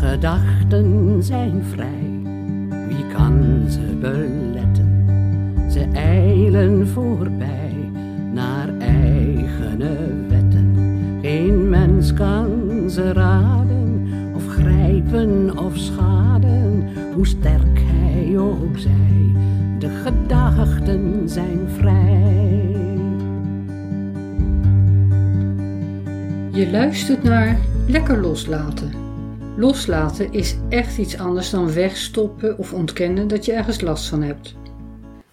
gedachten zijn vrij, wie kan ze beletten? Ze eilen voorbij naar eigene wetten. Geen mens kan ze raden, of grijpen of schaden, hoe sterk hij ook zij. De gedachten zijn vrij. Je luistert naar Lekker Loslaten. Loslaten is echt iets anders dan wegstoppen of ontkennen dat je ergens last van hebt.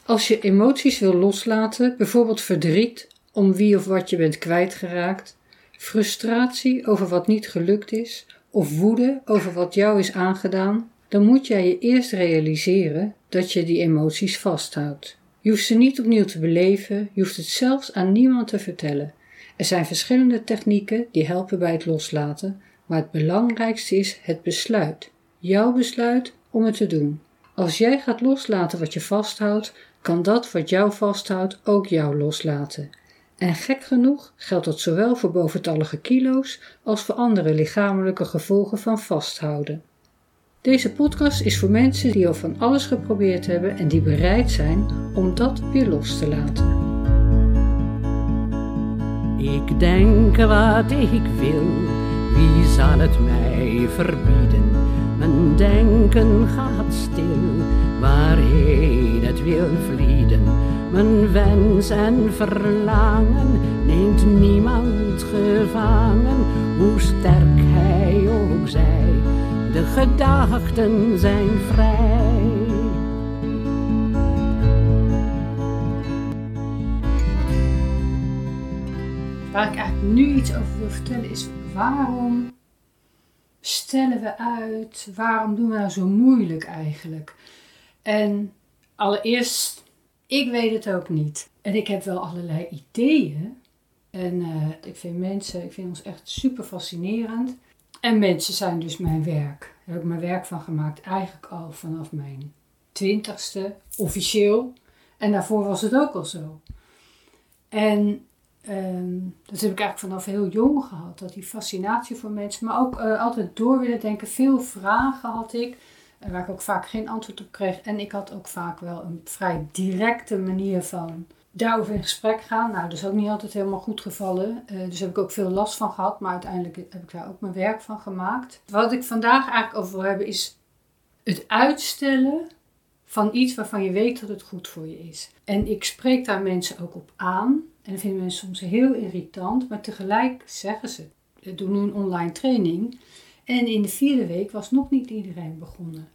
Als je emoties wil loslaten, bijvoorbeeld verdriet om wie of wat je bent kwijtgeraakt, frustratie over wat niet gelukt is of woede over wat jou is aangedaan, dan moet jij je eerst realiseren dat je die emoties vasthoudt. Je hoeft ze niet opnieuw te beleven, je hoeft het zelfs aan niemand te vertellen. Er zijn verschillende technieken die helpen bij het loslaten, maar het belangrijkste is het besluit. Jouw besluit om het te doen. Als jij gaat loslaten wat je vasthoudt, kan dat wat jou vasthoudt ook jou loslaten. En gek genoeg geldt dat zowel voor boventallige kilo's als voor andere lichamelijke gevolgen van vasthouden. Deze podcast is voor mensen die al van alles geprobeerd hebben en die bereid zijn om dat weer los te laten. Ik denk wat ik wil, wie zal het mij verbieden? Mijn denken gaat stil, waarheen het wil vlieden. Mijn wens en verlangen neemt niemand gevangen, hoe sterk hij ook zij. De gedachten zijn vrij. Waar ik eigenlijk nu iets over wil vertellen is waarom stellen we uit? Waarom doen we nou zo moeilijk eigenlijk? En allereerst, ik weet het ook niet. En ik heb wel allerlei ideeën. En uh, ik vind mensen, ik vind ons echt super fascinerend. En mensen zijn dus mijn werk. Daar heb ik mijn werk van gemaakt, eigenlijk al vanaf mijn twintigste, officieel. En daarvoor was het ook al zo. En um, dat heb ik eigenlijk vanaf heel jong gehad. Dat die fascinatie voor mensen, maar ook uh, altijd door willen denken. Veel vragen had ik, waar ik ook vaak geen antwoord op kreeg. En ik had ook vaak wel een vrij directe manier van daarover in gesprek gaan. Nou, dat is ook niet altijd helemaal goed gevallen. Uh, dus heb ik ook veel last van gehad. Maar uiteindelijk heb ik daar ook mijn werk van gemaakt. Wat ik vandaag eigenlijk over wil hebben is het uitstellen van iets waarvan je weet dat het goed voor je is. En ik spreek daar mensen ook op aan. En dat vinden mensen soms heel irritant. Maar tegelijk zeggen ze, we doen nu een online training. En in de vierde week was nog niet iedereen begonnen.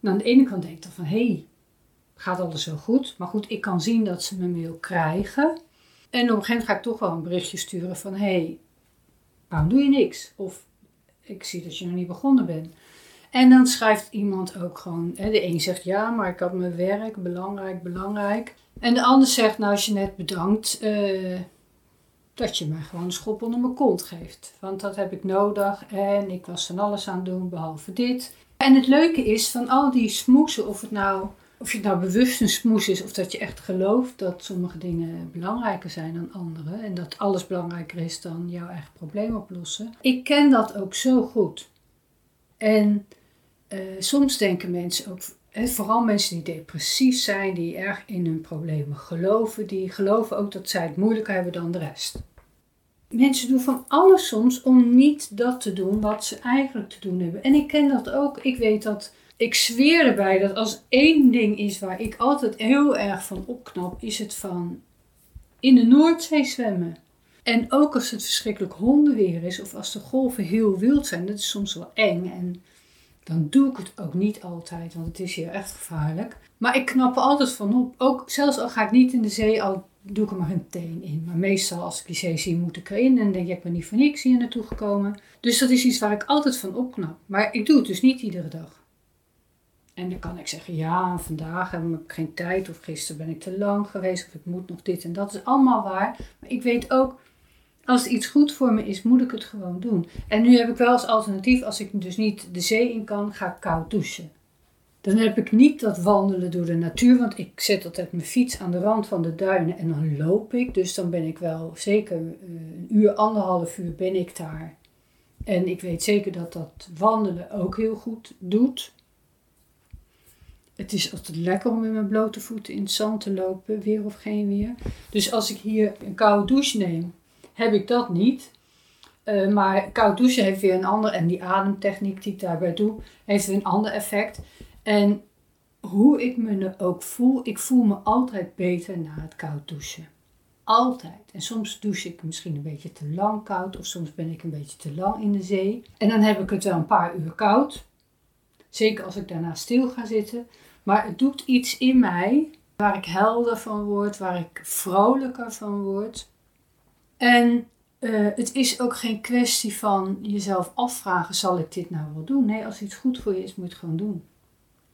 Nou, aan de ene kant denk ik dan van, hé, hey, gaat alles zo goed? Maar goed, ik kan zien dat ze mijn mail krijgen. En op een gegeven moment ga ik toch wel een berichtje sturen van, hé, hey, waarom doe je niks? Of, ik zie dat je nog niet begonnen bent. En dan schrijft iemand ook gewoon, hè, de een zegt ja, maar ik had mijn werk, belangrijk, belangrijk. En de ander zegt, nou als je net bedankt, uh, dat je mij gewoon een schop onder mijn kont geeft. Want dat heb ik nodig en ik was van alles aan het doen behalve dit. En het leuke is van al die smoesen, of het nou, of je nou bewust een smoes is of dat je echt gelooft dat sommige dingen belangrijker zijn dan andere. En dat alles belangrijker is dan jouw eigen probleem oplossen. Ik ken dat ook zo goed. En uh, soms denken mensen ook, hè, vooral mensen die depressief zijn, die erg in hun problemen geloven, die geloven ook dat zij het moeilijker hebben dan de rest. Mensen doen van alles soms om niet dat te doen wat ze eigenlijk te doen hebben. En ik ken dat ook. Ik weet dat, ik zweer erbij dat als één ding is waar ik altijd heel erg van opknap, is het van in de Noordzee zwemmen. En ook als het verschrikkelijk hondenweer is of als de golven heel wild zijn, dat is soms wel eng. En dan doe ik het ook niet altijd, want het is hier echt gevaarlijk. Maar ik knap er altijd van op. Ook zelfs al ga ik niet in de zee, al doe ik er maar een teen in. Maar meestal als ik die zee zie, moet ik erin. En denk ik, ik ben niet voor niks hier naartoe gekomen. Dus dat is iets waar ik altijd van opknap. Maar ik doe het dus niet iedere dag. En dan kan ik zeggen, ja, vandaag heb ik geen tijd. Of gisteren ben ik te lang geweest. Of ik moet nog dit en. Dat is allemaal waar. Maar ik weet ook, als iets goed voor me is, moet ik het gewoon doen. En nu heb ik wel als alternatief, als ik dus niet de zee in kan, ga ik koud douchen. Dan heb ik niet dat wandelen door de natuur, want ik zet altijd mijn fiets aan de rand van de duinen en dan loop ik. Dus dan ben ik wel zeker eh, een uur, anderhalf uur ben ik daar En ik weet zeker dat dat wandelen ook heel goed doet. Het is altijd lekker om met mijn blote voeten in het zand te lopen, weer of geen weer. Dus als ik hier een koude douche neem, heb ik dat niet. Uh, maar koud douchen heeft weer een ander, en die ademtechniek die ik daarbij doe, heeft weer een ander effect. En hoe ik me ook voel, ik voel me altijd beter na het koud douchen. Altijd. En soms douche ik misschien een beetje te lang koud, of soms ben ik een beetje te lang in de zee. En dan heb ik het wel een paar uur koud. Zeker als ik daarna stil ga zitten. Maar het doet iets in mij waar ik helder van word, waar ik vrolijker van word. En uh, het is ook geen kwestie van jezelf afvragen: zal ik dit nou wel doen? Nee, als iets goed voor je is, moet je het gewoon doen.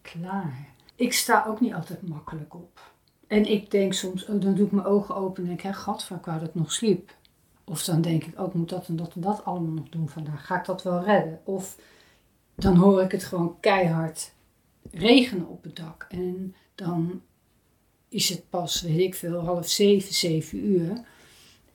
Klaar. Ik sta ook niet altijd makkelijk op. En ik denk soms, oh, dan doe ik mijn ogen open en denk, hè, gadver, ik wou dat ik nog sliep. Of dan denk ik, ook oh, moet dat en dat en dat allemaal nog doen vandaag. Ga ik dat wel redden? Of dan hoor ik het gewoon keihard regenen op het dak. En dan is het pas, weet ik veel, half zeven, zeven uur.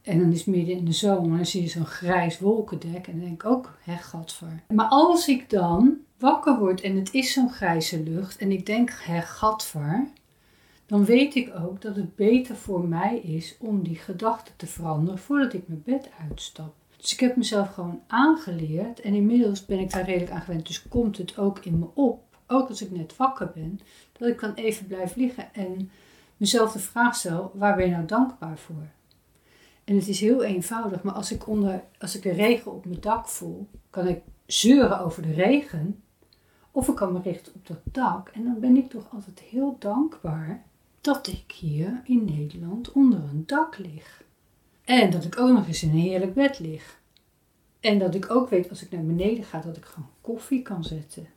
En dan is het midden in de zomer en dan zie je zo'n grijs wolkendek. En dan denk ik ook, hè, gadver. Maar als ik dan wakker word en het is zo'n grijze lucht en ik denk, hè, gadver. Dan weet ik ook dat het beter voor mij is om die gedachte te veranderen voordat ik mijn bed uitstap. Dus ik heb mezelf gewoon aangeleerd en inmiddels ben ik daar redelijk aan gewend. Dus komt het ook in me op, ook als ik net wakker ben, dat ik kan even blijf liggen en mezelf de vraag stel: waar ben je nou dankbaar voor? En het is heel eenvoudig, maar als ik, onder, als ik de regen op mijn dak voel, kan ik zeuren over de regen. Of ik kan me richten op dat dak. En dan ben ik toch altijd heel dankbaar dat ik hier in Nederland onder een dak lig. En dat ik ook nog eens in een heerlijk bed lig. En dat ik ook weet als ik naar beneden ga dat ik gewoon koffie kan zetten.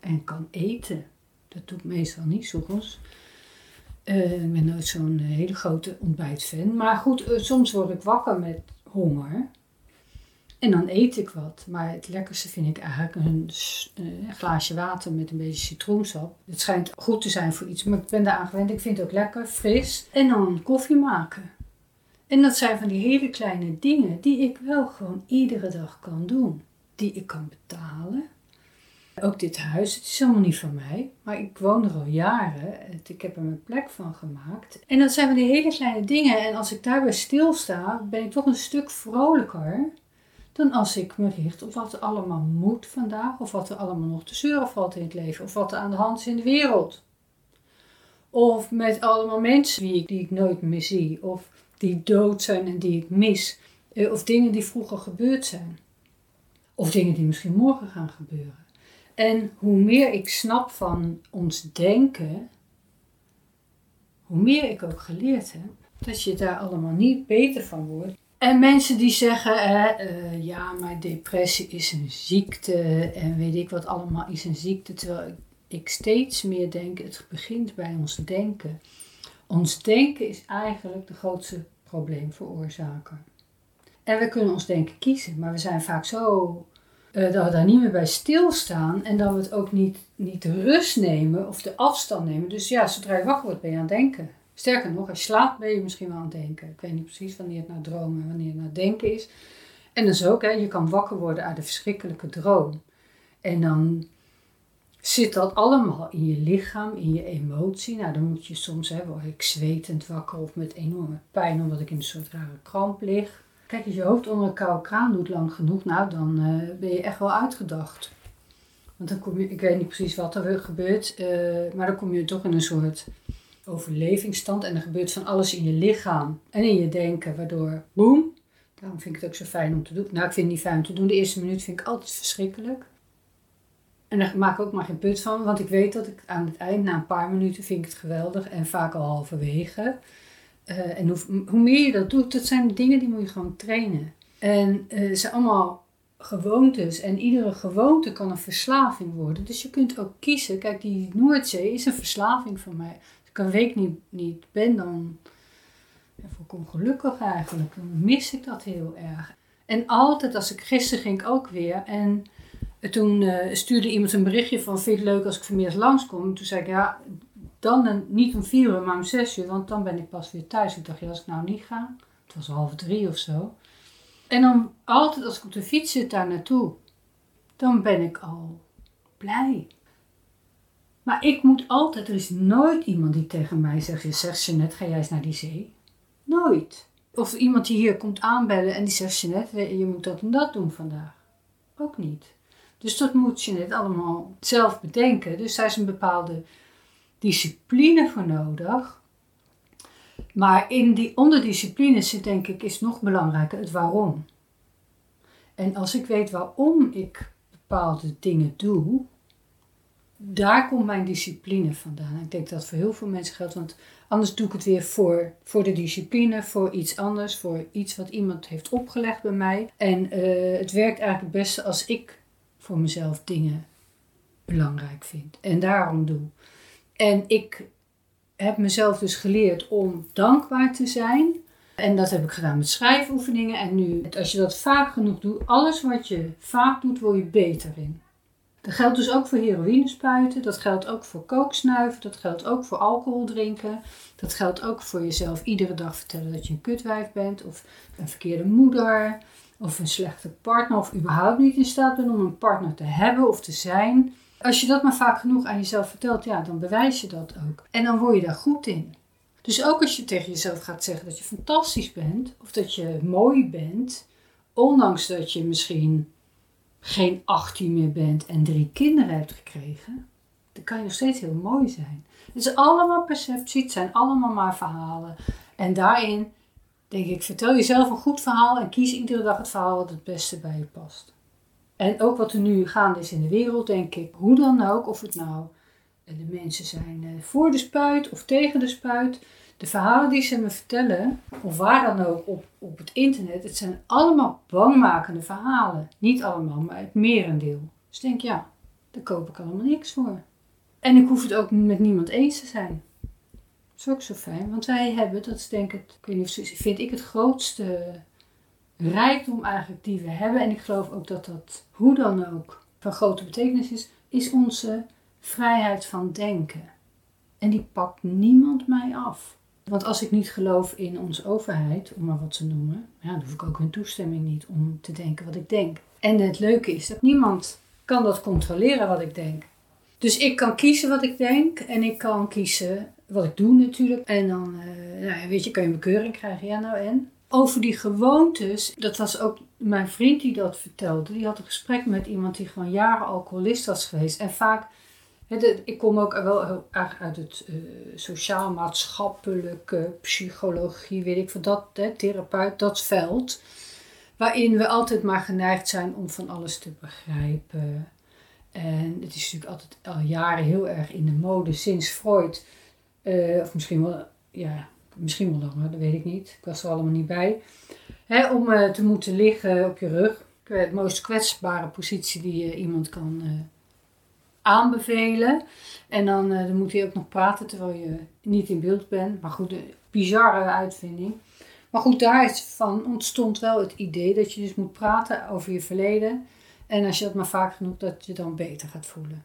En kan eten. Dat doe ik meestal niet soms. Uh, ik ben nooit zo'n eh, hele grote ontbijtfan. Maar goed, uh, soms word ik wakker met honger. En dan eet ik wat. Maar het lekkerste vind ik eigenlijk een, een glaasje water met een beetje citroensap. Het schijnt goed te zijn voor iets, maar ik ben daar aan gewend. Ik vind het ook lekker, fris. En dan koffie maken. En dat zijn van die hele kleine dingen die ik wel gewoon iedere dag kan doen. Die ik kan betalen. Ook dit huis, het is helemaal niet van mij, maar ik woon er al jaren. Ik heb er mijn plek van gemaakt. En dat zijn van die hele kleine dingen. En als ik daarbij stilsta, ben ik toch een stuk vrolijker dan als ik me richt op wat er allemaal moet vandaag, of wat er allemaal nog te zeuren valt in het leven, of wat er aan de hand is in de wereld. Of met allemaal mensen die ik, die ik nooit meer zie, of die dood zijn en die ik mis, eh, of dingen die vroeger gebeurd zijn, of dingen die misschien morgen gaan gebeuren. En hoe meer ik snap van ons denken, hoe meer ik ook geleerd heb dat je daar allemaal niet beter van wordt. En mensen die zeggen, uh, ja, maar depressie is een ziekte en weet ik wat allemaal is een ziekte. Terwijl ik steeds meer denk, het begint bij ons denken. Ons denken is eigenlijk de grootste probleemveroorzaker. En we kunnen ons denken kiezen, maar we zijn vaak zo uh, dat we daar niet meer bij stilstaan en dat we het ook niet, niet de rust nemen of de afstand nemen. Dus ja, zodra je wakker wordt ben je aan het denken. Sterker nog, als je slaapt ben je misschien wel aan het denken. Ik weet niet precies wanneer het nou dromen en wanneer het nou denken is. En is ook, hè, je kan wakker worden uit een verschrikkelijke droom. En dan zit dat allemaal in je lichaam, in je emotie. Nou, dan moet je soms, hè, word ik zwetend wakker of met enorme pijn omdat ik in een soort rare kramp lig. Kijk, als je hoofd onder een koude kraan doet lang genoeg, nou, dan uh, ben je echt wel uitgedacht. Want dan kom je, ik weet niet precies wat er gebeurt, uh, maar dan kom je toch in een soort overlevingsstand en er gebeurt van alles in je lichaam en in je denken, waardoor boem. Daarom vind ik het ook zo fijn om te doen. Nou, ik vind het niet fijn om te doen. De eerste minuut vind ik altijd verschrikkelijk. En daar maak ik ook maar geen put van, want ik weet dat ik aan het eind, na een paar minuten, vind ik het geweldig en vaak al halverwege. Uh, en hoe, hoe, meer je dat doet, dat zijn dingen die moet je gewoon trainen. En uh, zijn allemaal gewoontes en iedere gewoonte kan een verslaving worden. Dus je kunt ook kiezen. Kijk, die Noordzee is een verslaving voor mij ik een week niet, niet ben, dan ja, ik ongelukkig eigenlijk. Dan mis ik dat heel erg. En altijd, als ik gisteren ging ik ook weer. En toen uh, stuurde iemand een berichtje van vind je het leuk als ik vanmiddag langskom. Toen zei ik ja, dan niet om vier uur, maar om zes uur, want dan ben ik pas weer thuis. Ik dacht ja, als ik nou niet ga, het was half drie of zo. En dan altijd als ik op de fiets zit daar naartoe, dan ben ik al blij. Maar ik moet altijd, er is nooit iemand die tegen mij zegt, je zegt je net, ga jij eens naar die zee. Nooit. Of iemand die hier komt aanbellen en die zegt je net, je moet dat en dat doen vandaag. Ook niet. Dus dat moet je net allemaal zelf bedenken. Dus daar is een bepaalde discipline voor nodig. Maar in die onderdiscipline zit denk ik, is nog belangrijker het waarom. En als ik weet waarom ik bepaalde dingen doe, daar komt mijn discipline vandaan. Ik denk dat voor heel veel mensen geldt, want anders doe ik het weer voor, voor de discipline, voor iets anders, voor iets wat iemand heeft opgelegd bij mij. En uh, het werkt eigenlijk het beste als ik voor mezelf dingen belangrijk vind en daarom doe. En ik heb mezelf dus geleerd om dankbaar te zijn. En dat heb ik gedaan met schrijfoefeningen. En nu, als je dat vaak genoeg doet, alles wat je vaak doet, word je beter in. Dat geldt dus ook voor heroïne spuiten, dat geldt ook voor kooksnuiven, dat geldt ook voor alcohol drinken. Dat geldt ook voor jezelf iedere dag vertellen dat je een kutwijf bent, of een verkeerde moeder, of een slechte partner, of überhaupt niet in staat bent om een partner te hebben of te zijn. Als je dat maar vaak genoeg aan jezelf vertelt, ja, dan bewijs je dat ook. En dan word je daar goed in. Dus ook als je tegen jezelf gaat zeggen dat je fantastisch bent, of dat je mooi bent, ondanks dat je misschien geen 18 meer bent en drie kinderen hebt gekregen, dan kan je nog steeds heel mooi zijn. Het is allemaal perceptie, het zijn allemaal maar verhalen. En daarin denk ik, vertel jezelf een goed verhaal en kies iedere dag het verhaal wat het beste bij je past. En ook wat er nu gaande is in de wereld, denk ik, hoe dan ook, of het nou de mensen zijn eh, voor de spuit of tegen de spuit, de verhalen die ze me vertellen, of waar dan ook op, op het internet, het zijn allemaal bangmakende verhalen. Niet allemaal, maar het merendeel. Dus ik denk, ja, daar koop ik allemaal niks voor. En ik hoef het ook met niemand eens te zijn. Dat is ook zo fijn, want wij hebben, dat is denk ik, ik vind ik het grootste rijkdom eigenlijk die we hebben. En ik geloof ook dat dat, hoe dan ook, van grote betekenis is, is onze vrijheid van denken. En die pakt niemand mij af. Want als ik niet geloof in onze overheid, om maar wat te noemen, ja, dan hoef ik ook hun toestemming niet om te denken wat ik denk. En het leuke is dat niemand kan dat controleren wat ik denk. Dus ik kan kiezen wat ik denk en ik kan kiezen wat ik doe natuurlijk. En dan, uh, nou, weet je, kan je een bekeuring krijgen. Ja, nou en? Over die gewoontes, dat was ook mijn vriend die dat vertelde. Die had een gesprek met iemand die gewoon jaren alcoholist was geweest. En vaak ik kom ook wel heel erg uit het uh, sociaal-maatschappelijke psychologie, weet ik van dat, therapeut, dat veld. Waarin we altijd maar geneigd zijn om van alles te begrijpen. En het is natuurlijk altijd al jaren heel erg in de mode sinds Freud. Uh, of misschien wel, ja, misschien wel langer, dat weet ik niet. Ik was er allemaal niet bij. Om uh, te moeten liggen op je rug. De meest kwetsbare positie die iemand kan aanbevelen. En dan, dan moet hij ook nog praten terwijl je niet in beeld bent. Maar goed, een bizarre uitvinding. Maar goed, daar is van ontstond wel het idee dat je dus moet praten over je verleden. En als je dat maar vaak genoeg, dat je dan beter gaat voelen.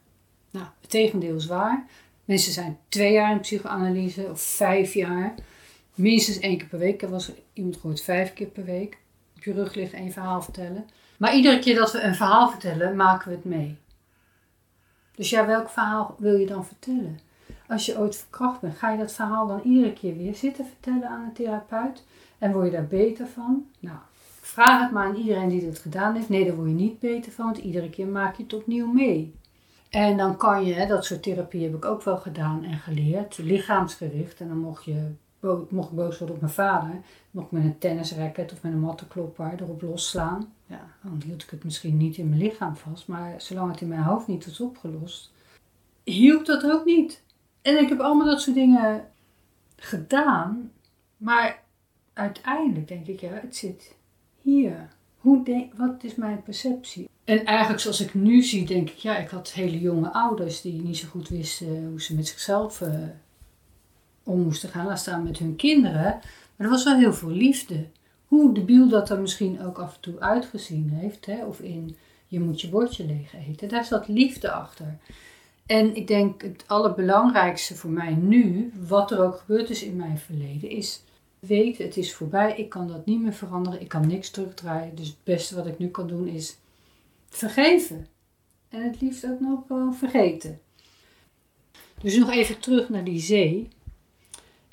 Nou, het tegendeel is waar. Mensen zijn twee jaar in psychoanalyse of vijf jaar. Minstens één keer per week. Er was iemand gehoord vijf keer per week. Op je rug ligt één verhaal vertellen. Maar iedere keer dat we een verhaal vertellen, maken we het mee. Dus ja, welk verhaal wil je dan vertellen? Als je ooit verkracht bent, ga je dat verhaal dan iedere keer weer zitten vertellen aan een therapeut? En word je daar beter van? Nou, vraag het maar aan iedereen die dat gedaan heeft. Nee, daar word je niet beter van, want iedere keer maak je het opnieuw mee. En dan kan je, dat soort therapie heb ik ook wel gedaan en geleerd, lichaamsgericht. En dan mocht je mocht ik boos worden op mijn vader, mocht ik met een tennisracket of met een mattenklopper erop losslaan. Ja, dan hield ik het misschien niet in mijn lichaam vast, maar zolang het in mijn hoofd niet was opgelost, hielp dat ook niet. En ik heb allemaal dat soort dingen gedaan, maar uiteindelijk denk ik, ja, het zit hier. Hoe denk, wat is mijn perceptie? En eigenlijk zoals ik nu zie, denk ik, ja, ik had hele jonge ouders die niet zo goed wisten hoe ze met zichzelf uh, om moesten gaan, staan met hun kinderen. Maar er was wel heel veel liefde. Hoe debiel dat er misschien ook af en toe uitgezien heeft, hè, of in je moet je bordje leeg eten, daar zat liefde achter. En ik denk het allerbelangrijkste voor mij nu, wat er ook gebeurd is in mijn verleden, is weet het is voorbij, ik kan dat niet meer veranderen, ik kan niks terugdraaien. Dus het beste wat ik nu kan doen is vergeven. En het liefst ook nog gewoon vergeten. Dus nog even terug naar die zee.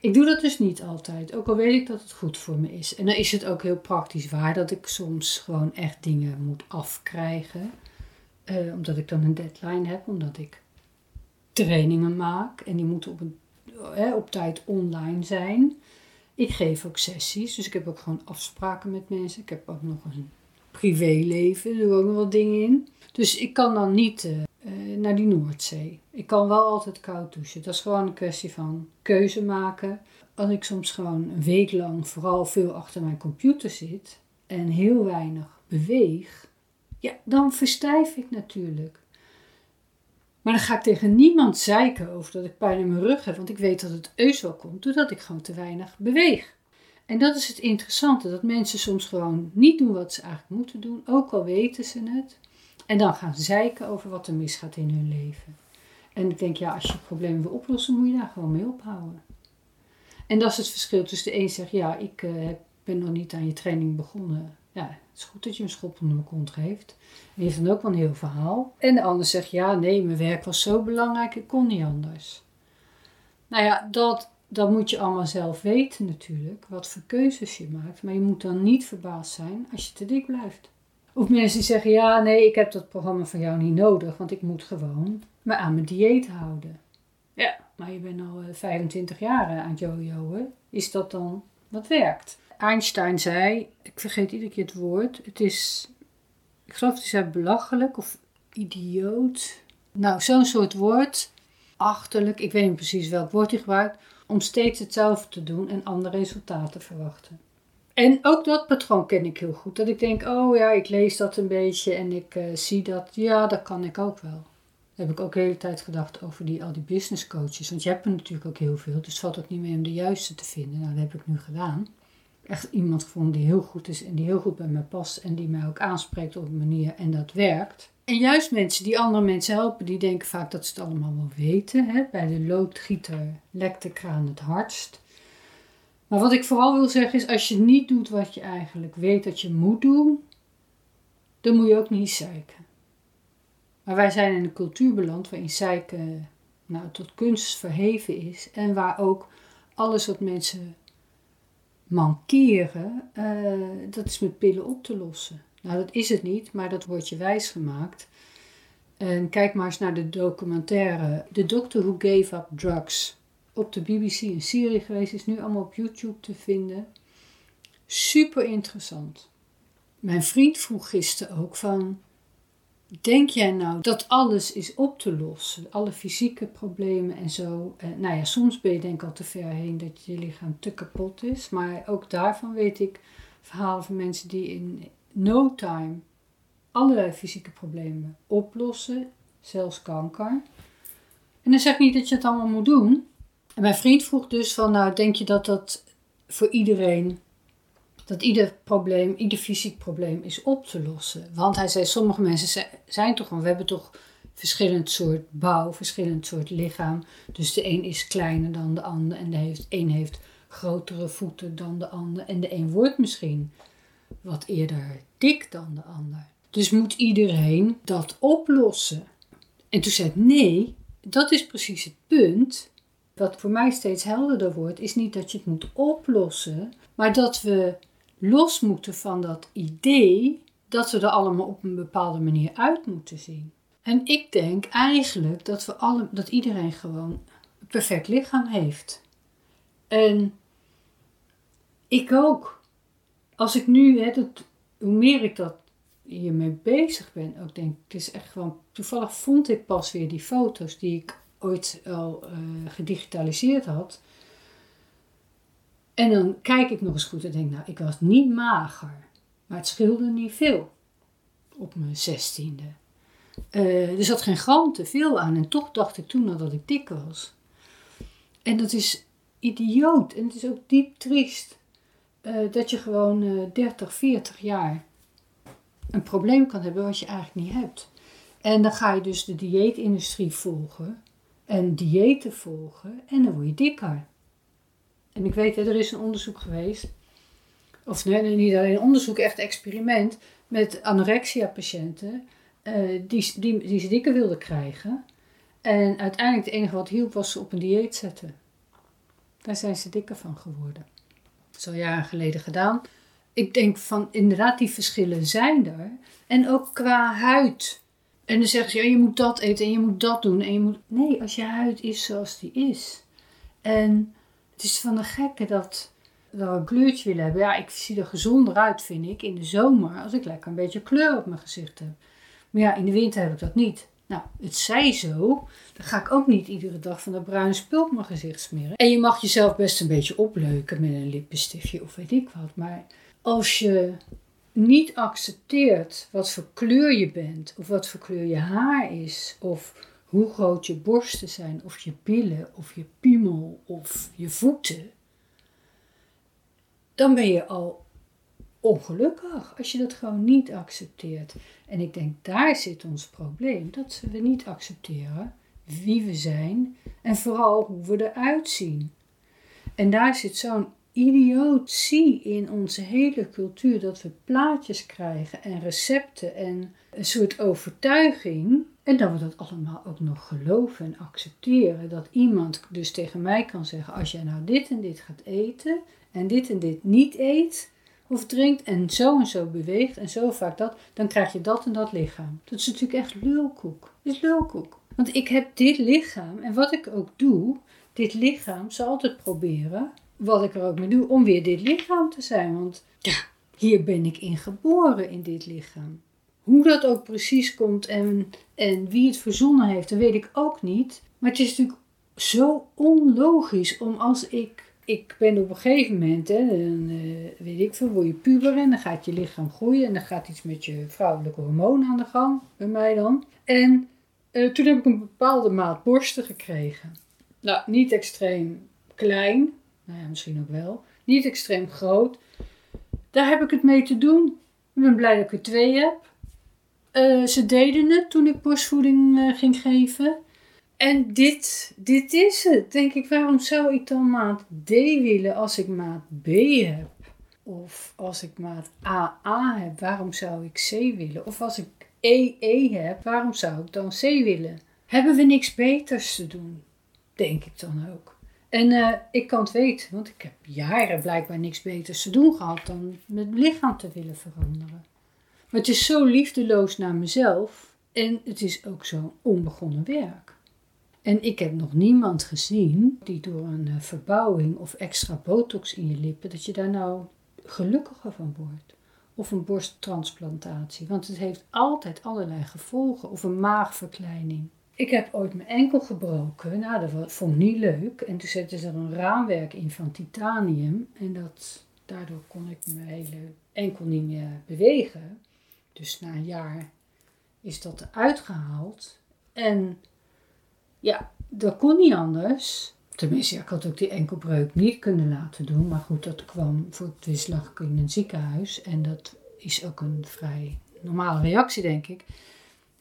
Ik doe dat dus niet altijd, ook al weet ik dat het goed voor me is. En dan is het ook heel praktisch waar dat ik soms gewoon echt dingen moet afkrijgen. Eh, omdat ik dan een deadline heb, omdat ik trainingen maak en die moeten op, een, eh, op tijd online zijn. Ik geef ook sessies, dus ik heb ook gewoon afspraken met mensen. Ik heb ook nog een privéleven, er doe ook nog wat dingen in. Dus ik kan dan niet uh, naar die Noordzee. Ik kan wel altijd koud douchen. Dat is gewoon een kwestie van keuze maken. Als ik soms gewoon een week lang vooral veel achter mijn computer zit en heel weinig beweeg, ja, dan verstijf ik natuurlijk. Maar dan ga ik tegen niemand zeiken over dat ik pijn in mijn rug heb, want ik weet dat het eus wel komt doordat ik gewoon te weinig beweeg. En dat is het interessante, dat mensen soms gewoon niet doen wat ze eigenlijk moeten doen, ook al weten ze het. En dan gaan zeiken over wat er misgaat in hun leven. En ik denk, ja, als je problemen wil oplossen, moet je daar gewoon mee ophouden. En dat is het verschil tussen de een zegt, ja, ik uh, ben nog niet aan je training begonnen. Ja, het is goed dat je een schop onder mijn kont geeft. En die heeft dan ook wel een heel verhaal. En de ander zegt, ja, nee, mijn werk was zo belangrijk, ik kon niet anders. Nou ja, dat, dat moet je allemaal zelf weten natuurlijk, wat voor keuzes je maakt. Maar je moet dan niet verbaasd zijn als je te dik blijft. Of mensen die zeggen, ja, nee, ik heb dat programma van jou niet nodig, want ik moet gewoon me aan mijn dieet houden. Ja, maar je bent al 25 eh, jaar aan het jojoen. Is dat dan wat werkt? Einstein zei, ik vergeet iedere keer het woord, het is, ik geloof het is belachelijk of idioot. Nou, zo'n soort woord, achterlijk, ik weet niet precies welk woord hij gebruikt, om steeds hetzelfde te doen en andere resultaten te verwachten. En ook dat patroon ken ik heel goed. Dat ik denk, oh ja, ik lees dat een beetje en ik uh, zie dat, ja, dat kan ik ook wel. heb ik ook de hele tijd gedacht over die, al die business coaches. Want je hebt er natuurlijk ook heel veel, dus het valt ook niet meer om de juiste te vinden. Nou, dat heb ik nu gedaan. Echt iemand gevonden die heel goed is en die heel goed bij mij past en die mij ook aanspreekt op een manier en dat werkt. En juist mensen die andere mensen helpen, die denken vaak dat ze het allemaal wel weten. Hè? Bij de loodgieter lekt de kraan het hardst. Maar wat ik vooral wil zeggen is, als je niet doet wat je eigenlijk weet dat je moet doen, dan moet je ook niet zeiken. Maar wij zijn in een cultuur beland waarin zeiken nou, tot kunst verheven is en waar ook alles wat mensen mankeren, uh, dat is met pillen op te lossen. Nou, dat is het niet, maar dat wordt je wijsgemaakt. En kijk maar eens naar de documentaire The Doctor Who Gave Up Drugs op de BBC een serie geweest, is nu allemaal op YouTube te vinden. Super interessant. Mijn vriend vroeg gisteren ook van, denk jij nou dat alles is op te lossen? Alle fysieke problemen en zo. Eh, nou ja, soms ben je denk ik al te ver heen dat je lichaam te kapot is. Maar ook daarvan weet ik verhalen van mensen die in no time allerlei fysieke problemen oplossen, zelfs kanker. En dan zeg ik niet dat je het allemaal moet doen. En mijn vriend vroeg dus van, nou denk je dat dat voor iedereen, dat ieder probleem, ieder fysiek probleem is op te lossen? Want hij zei, sommige mensen zijn toch gewoon, we hebben toch verschillend soort bouw, verschillend soort lichaam. Dus de een is kleiner dan de ander en de heeft, een heeft grotere voeten dan de ander. En de een wordt misschien wat eerder dik dan de ander. Dus moet iedereen dat oplossen? En toen zei ik, nee, dat is precies het punt wat voor mij steeds helderder wordt, is niet dat je het moet oplossen, maar dat we los moeten van dat idee dat we er allemaal op een bepaalde manier uit moeten zien. En ik denk eigenlijk dat, we alle, dat iedereen gewoon een perfect lichaam heeft. En ik ook. Als ik nu, hè, hoe meer ik dat hiermee bezig ben, ook denk het is echt gewoon. Toevallig vond ik pas weer die foto's die ik ooit al uh, gedigitaliseerd had. En dan kijk ik nog eens goed en denk, nou, ik was niet mager. Maar het scheelde niet veel op mijn zestiende. Uh, er zat geen gram te veel aan. En toch dacht ik toen al dat ik dik was. En dat is idioot. En het is ook diep triest. Uh, dat je gewoon uh, 30, 40 jaar een probleem kan hebben wat je eigenlijk niet hebt. En dan ga je dus de dieetindustrie volgen en diëten volgen en dan word je dikker. En ik weet, er is een onderzoek geweest. Of nee, nee, niet alleen onderzoek, echt experiment. Met anorexia-patiënten. eh, die, die, die ze dikker wilden krijgen. En uiteindelijk het enige wat hielp was ze op een dieet zetten. Daar zijn ze dikker van geworden. Zo jaren geleden gedaan. Ik denk van inderdaad, die verschillen zijn er. En ook qua huid. En dan zeggen ze, ja, je moet dat eten en je moet dat doen. En je moet... Nee, als je huid is zoals die is. En het is van de gekke dat we een kleurtje willen hebben. Ja, ik zie er gezonder uit, vind ik, in de zomer. Als ik lekker een beetje kleur op mijn gezicht heb. Maar ja, in de winter heb ik dat niet. Nou, het zij zo. Dan ga ik ook niet iedere dag van dat bruine spul op mijn gezicht smeren. En je mag jezelf best een beetje opleuken met een lippenstiftje of weet ik wat. Maar als je niet accepteert wat voor kleur je bent, of wat voor kleur je haar is, of hoe groot je borsten zijn, of je billen, of je piemel, of je voeten, dan ben je al ongelukkig als je dat gewoon niet accepteert. En ik denk daar zit ons probleem, dat we niet accepteren wie we zijn en vooral hoe we eruit zien. En daar zit zo'n idiotie in onze hele cultuur dat we plaatjes krijgen en recepten en een soort overtuiging. En dat we dat allemaal ook nog geloven en accepteren. Dat iemand dus tegen mij kan zeggen: als jij nou dit en dit gaat eten en dit en dit niet eet of drinkt en zo en zo beweegt en zo vaak dat, dan krijg je dat en dat lichaam. Dat is natuurlijk echt lulkoek. Is lulkoek. Want ik heb dit lichaam en wat ik ook doe, dit lichaam zal altijd proberen wat ik er ook mee doe, om weer dit lichaam te zijn. Want ja, hier ben ik in geboren in dit lichaam. Hoe dat ook precies komt en, en wie het verzonnen heeft, dat weet ik ook niet. Maar het is natuurlijk zo onlogisch om als ik. Ik ben op een gegeven moment, hè, dan uh, weet ik veel, word je puber en dan gaat je lichaam groeien en dan gaat iets met je vrouwelijke hormoon aan de gang, bij mij dan. En uh, toen heb ik een bepaalde maat borsten gekregen. Nou, niet extreem klein, nou ja, misschien ook wel. Niet extreem groot. Daar heb ik het mee te doen. Ik ben blij dat ik er twee heb. Uh, ze deden het toen ik borstvoeding uh, ging geven. En dit, dit is het. Denk ik, waarom zou ik dan maat D willen als ik maat B heb? Of als ik maat AA heb, waarom zou ik C willen? Of als ik EE heb, waarom zou ik dan C willen? Hebben we niks beters te doen? Denk ik dan ook. En uh, ik kan het weten, want ik heb jaren blijkbaar niks beters te doen gehad dan mijn lichaam te willen veranderen. Maar het is zo liefdeloos naar mezelf en het is ook zo'n onbegonnen werk. En ik heb nog niemand gezien die door een uh, verbouwing of extra botox in je lippen, dat je daar nou gelukkiger van wordt. Of een borsttransplantatie, want het heeft altijd allerlei gevolgen. Of een maagverkleining. Ik heb ooit mijn enkel gebroken. Nou, dat vond ik niet leuk. En toen zetten ze er een raamwerk in van titanium. En dat, daardoor kon ik mijn hele enkel niet meer bewegen. Dus na een jaar is dat eruit gehaald. En ja, dat kon niet anders. Tenminste, ik had ook die enkelbreuk niet kunnen laten doen. Maar goed, dat kwam voor het wist lag ik in een ziekenhuis. En dat is ook een vrij normale reactie, denk ik.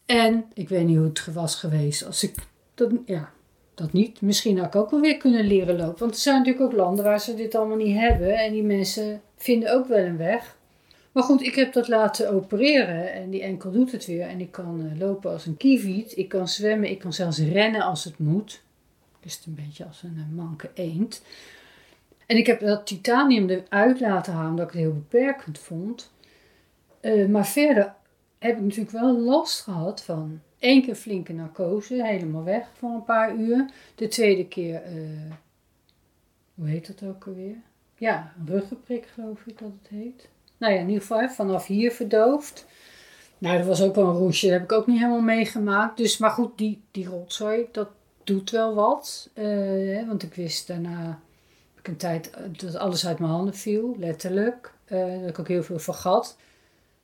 En ik weet niet hoe het was geweest als ik dat, ja, dat niet. Misschien had ik ook wel weer kunnen leren lopen. Want er zijn natuurlijk ook landen waar ze dit allemaal niet hebben. En die mensen vinden ook wel een weg. Maar goed, ik heb dat laten opereren en die enkel doet het weer. En ik kan uh, lopen als een kieviet. Ik kan zwemmen, ik kan zelfs rennen als het moet. Dus het een beetje als een uh, manke eend. En ik heb dat titanium eruit laten halen omdat ik het heel beperkend vond. Uh, maar verder heb ik natuurlijk wel last gehad van één keer flinke narcose, helemaal weg voor een paar uur. De tweede keer, uh, hoe heet dat ook alweer? Ja, ruggenprik geloof ik dat het heet. Nou ja, in ieder geval vanaf hier verdoofd. Nou, dat was ook wel een roesje, dat heb ik ook niet helemaal meegemaakt. Dus, maar goed, die, die rotzooi, dat doet wel wat. Hè, want ik wist daarna, heb ik een tijd, dat alles uit mijn handen viel, letterlijk. Uh, dat ik ook heel veel vergat.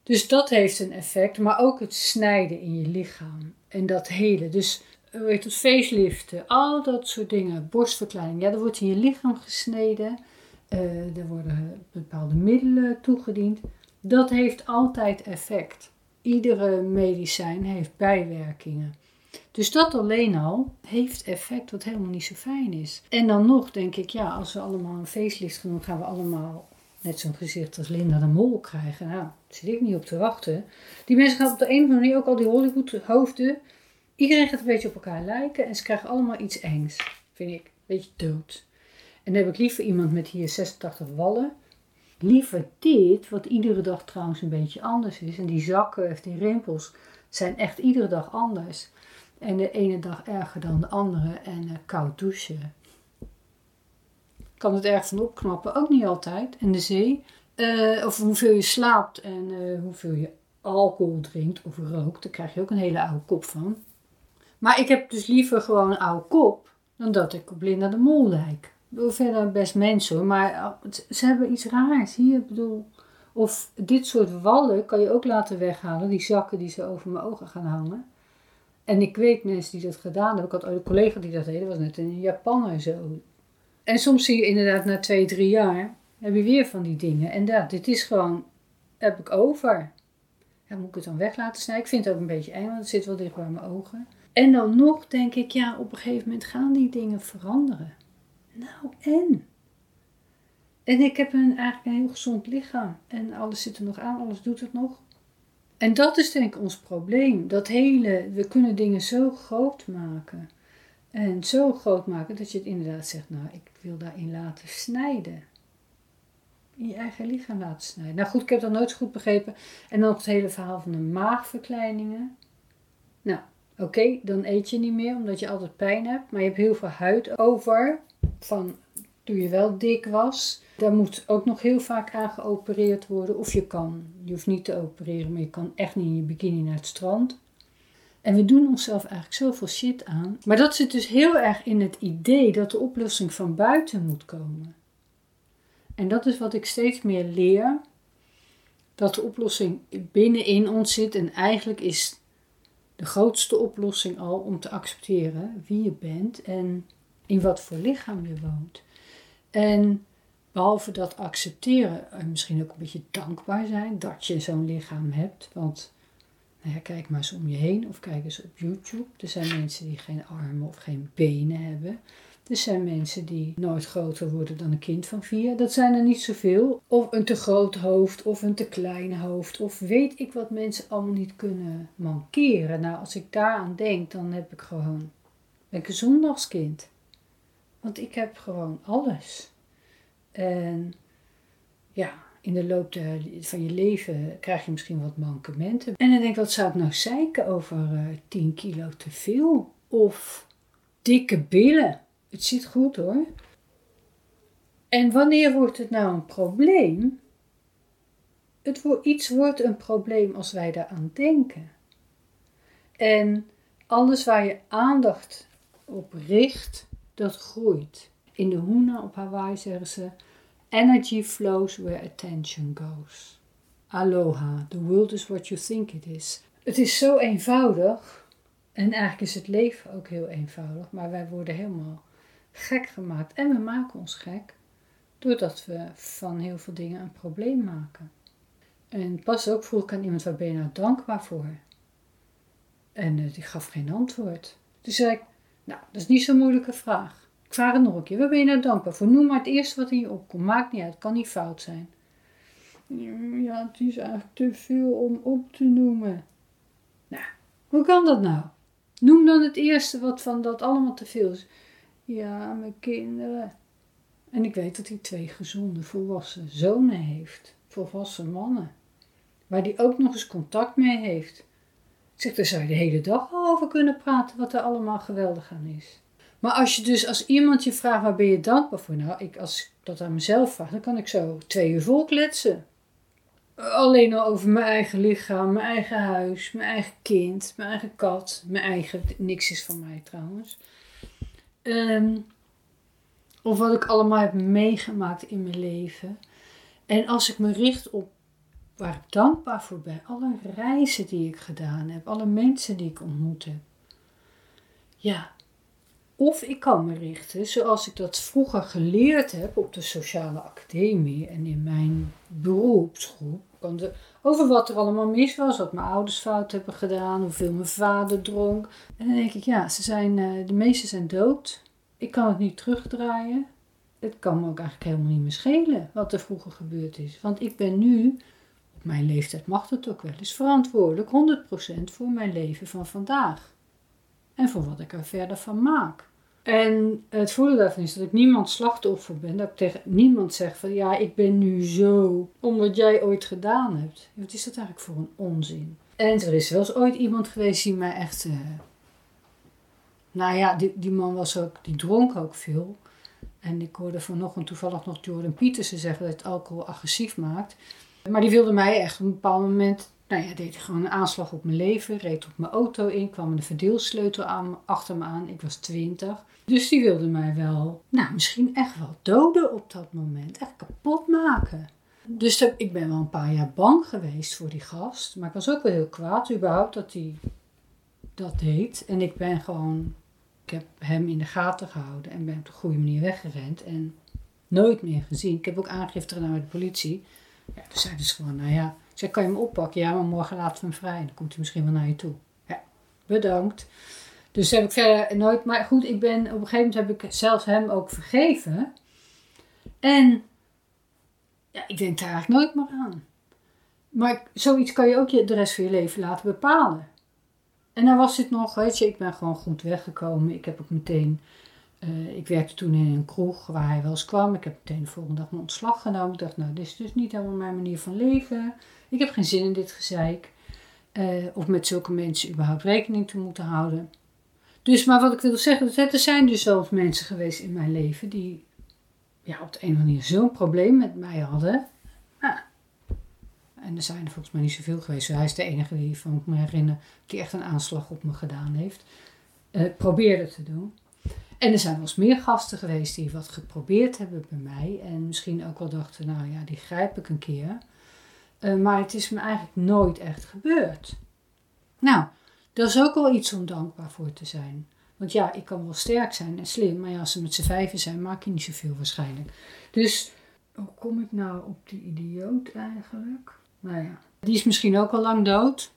Dus dat heeft een effect, maar ook het snijden in je lichaam en dat hele. Dus weet het, faceliften, al dat soort dingen, borstverkleining. Ja, er wordt in je lichaam gesneden, uh, er worden bepaalde middelen toegediend. Dat heeft altijd effect. Iedere medicijn heeft bijwerkingen. Dus dat alleen al heeft effect wat helemaal niet zo fijn is. En dan nog denk ik, ja, als we allemaal een facelift gaan doen, gaan we allemaal net zo'n gezicht als Linda de Mol krijgen. Nou, daar zit ik niet op te wachten. Die mensen gaan op de een of andere manier, ook al die Hollywood hoofden, iedereen gaat een beetje op elkaar lijken en ze krijgen allemaal iets engs, vind ik. Een beetje dood. En dan heb ik liever iemand met hier 86 wallen. Liever dit, wat iedere dag trouwens een beetje anders is. En die zakken of die rimpels zijn echt iedere dag anders. En de ene dag erger dan de andere. En uh, koud douchen. Kan het erg van opknappen, ook niet altijd. En de zee. Uh, of hoeveel je slaapt en uh, hoeveel je alcohol drinkt of rookt. Daar krijg je ook een hele oude kop van. Maar ik heb dus liever gewoon een oude kop dan dat ik op Linda de Mol lijk. Ik bedoel, verder best mensen hoor, maar ze hebben iets raars. Hier, bedoel, of dit soort wallen kan je ook laten weghalen, die zakken die ze over mijn ogen gaan hangen. En ik weet mensen die dat gedaan hebben. Ik had een collega die dat deed, was net in Japan en zo. En soms zie je inderdaad na twee, drie jaar, heb je weer van die dingen. En dat, dit is gewoon, heb ik over. Ja, moet ik het dan weg laten snijden? Ik vind het ook een beetje eng, want het zit wel dicht bij mijn ogen. En dan nog denk ik, ja, op een gegeven moment gaan die dingen veranderen. Nou, en? En ik heb een, eigenlijk een heel gezond lichaam. En alles zit er nog aan, alles doet het nog. En dat is denk ik ons probleem. Dat hele, we kunnen dingen zo groot maken. En zo groot maken dat je het inderdaad zegt, nou, ik wil daarin laten snijden. In je eigen lichaam laten snijden. Nou goed, ik heb dat nooit goed begrepen. En dan het hele verhaal van de maagverkleiningen. Nou, oké, dan eet je niet meer omdat je altijd pijn hebt. Maar je hebt heel veel huid over van toen je wel dik was. Daar moet ook nog heel vaak aan geopereerd worden. Of je kan, je hoeft niet te opereren, maar je kan echt niet in je bikini naar het strand. En we doen onszelf eigenlijk zoveel shit aan. Maar dat zit dus heel erg in het idee dat de oplossing van buiten moet komen. En dat is wat ik steeds meer leer. Dat de oplossing binnenin ons zit. En eigenlijk is de grootste oplossing al om te accepteren wie je bent en in wat voor lichaam je woont. En behalve dat accepteren, en misschien ook een beetje dankbaar zijn dat je zo'n lichaam hebt. Want kijk maar eens om je heen of kijk eens op YouTube. Er zijn mensen die geen armen of geen benen hebben. Er zijn mensen die nooit groter worden dan een kind van vier. Dat zijn er niet zoveel. Of een te groot hoofd of een te klein hoofd. Of weet ik wat mensen allemaal niet kunnen mankeren. Nou, als ik daaraan denk, dan heb ik gewoon. Ben ik een zondagskind. Want ik heb gewoon alles. En ja, in de loop van je leven krijg je misschien wat mankementen. En dan denk ik, wat zou ik nou zeiken over uh, eh, 10 kilo te veel? Of dikke billen. Het zit goed hoor. En wanneer wordt het nou een probleem? Het iets wordt een probleem als wij daaraan denken. En alles waar je aandacht op richt, dat groeit. In de Huna op Hawaii zeggen ze: Energy flows where attention goes. Aloha, the world is what you think it is. Het is zo eenvoudig. En eigenlijk is het leven ook heel eenvoudig. Maar wij worden helemaal gek gemaakt. En we maken ons gek. Doordat we van heel veel dingen een probleem maken. En pas ook vroeg ik aan iemand, waar ben je nou dankbaar voor? En uh, die gaf geen antwoord. Toen zei ik, nou, dat is niet zo'n moeilijke vraag. Ik vraag het nog een keer. Waar ben je nou dankbaar voor? Noem maar het eerste wat in je opkomt. Maakt niet uit, kan niet fout zijn. Ja, het is eigenlijk te veel om op te noemen. Nou, hoe kan dat nou? Noem dan het eerste wat van dat allemaal te veel is. Ja, mijn kinderen. En ik weet dat hij twee gezonde volwassen zonen heeft. Volwassen mannen. Waar hij ook nog eens contact mee heeft. Ik zeg, daar zou je de hele dag over kunnen praten wat er allemaal geweldig aan is. Maar als je dus, als iemand je vraagt, waar ben je dankbaar voor? Nou, ik, als ik dat aan mezelf vraag, dan kan ik zo twee uur vol kletsen. Alleen al over mijn eigen lichaam, mijn eigen huis, mijn eigen kind, mijn eigen kat, mijn eigen, niks is van mij trouwens. Ehm, of wat ik allemaal heb meegemaakt in mijn leven. En als ik me richt op waar ik dankbaar voor ben. Alle reizen die ik gedaan heb, alle mensen die ik ontmoet heb. Ja, of ik kan me richten, zoals ik dat vroeger geleerd heb op de sociale academie en in mijn beroepsgroep, over wat er allemaal mis was, wat mijn ouders fout hebben gedaan, hoeveel mijn vader dronk. En dan denk ik, ja, ze zijn, eh, de meesten zijn dood. Ik kan het niet terugdraaien. Het kan me ook eigenlijk helemaal niet meer schelen wat er vroeger gebeurd is. Want ik ben nu, op mijn leeftijd mag het ook wel eens, verantwoordelijk 100% voor mijn leven van vandaag. En voor wat ik er verder van maak. En het voordeel daarvan is dat ik niemand slachtoffer ben. Dat ik tegen niemand zeg van ja, ik ben nu zo om wat jij ooit gedaan hebt. Wat is dat eigenlijk voor een onzin? En er is wel eens ooit iemand geweest die mij echt. Uh, nou ja, die, die man was ook, die dronk ook veel. En ik hoorde vanochtend toevallig nog Jordan Petersen zeggen dat alcohol agressief maakt. Maar die wilde mij echt op een bepaald moment nou ja, deed gewoon een aanslag op mijn leven, reed op mijn auto in, kwam een verdeelsleutel aan, achter me aan. Ik was twintig. Dus die wilde mij wel, nou misschien echt wel doden op dat moment, echt kapot maken. Dus ik ben wel een paar jaar bang geweest voor die gast. Maar ik was ook wel heel kwaad überhaupt dat hij dat deed. En ik ben gewoon, ik heb hem in de gaten gehouden en ben op de goede manier weggerend. En nooit meer gezien. Ik heb ook aangifte gedaan bij de politie. Ja, toen zeiden ze gewoon, nou ja, zeg, kan je hem oppakken? Ja, maar morgen laten we hem vrij. Dan komt hij misschien wel naar je toe. Ja, bedankt. Dus heb ik verder nooit. Maar goed, ik ben op een gegeven moment heb ik zelfs hem ook vergeven. En ja, ik denk daar eigenlijk nooit meer aan. Maar zoiets kan je ook de rest van je leven laten bepalen. En dan was dit nog, weet je, ik ben gewoon goed weggekomen. Ik heb ook meteen, uh, ik werkte toen in een kroeg waar hij wel eens kwam. Ik heb meteen de volgende dag mijn ontslag genomen. Ik dacht, nou, dit is dus niet helemaal mijn manier van leven. Ik heb geen zin in dit gezeik. Uh, of met zulke mensen überhaupt rekening te moeten houden. Dus, maar wat ik wil zeggen, er zijn dus zelfs mensen geweest in mijn leven die ja, op de een of andere manier zo'n probleem met mij hadden. En er zijn er volgens mij niet zoveel geweest. Hij is de enige die van ik me herinner die echt een aanslag op me gedaan heeft. Uh, probeerde te doen. En er zijn wel eens meer gasten geweest die wat geprobeerd hebben bij mij. En misschien ook wel dachten, nou ja, die grijp ik een keer. Uh, maar het is me eigenlijk nooit echt gebeurd. Nou, dat is ook wel iets om dankbaar voor te zijn. Want ja, ik kan wel sterk zijn en slim, maar ja, als ze met z'n vijven zijn, maak je niet zoveel waarschijnlijk. Dus, hoe kom ik nou op die idioot eigenlijk? Nou ja, die is misschien ook al lang dood.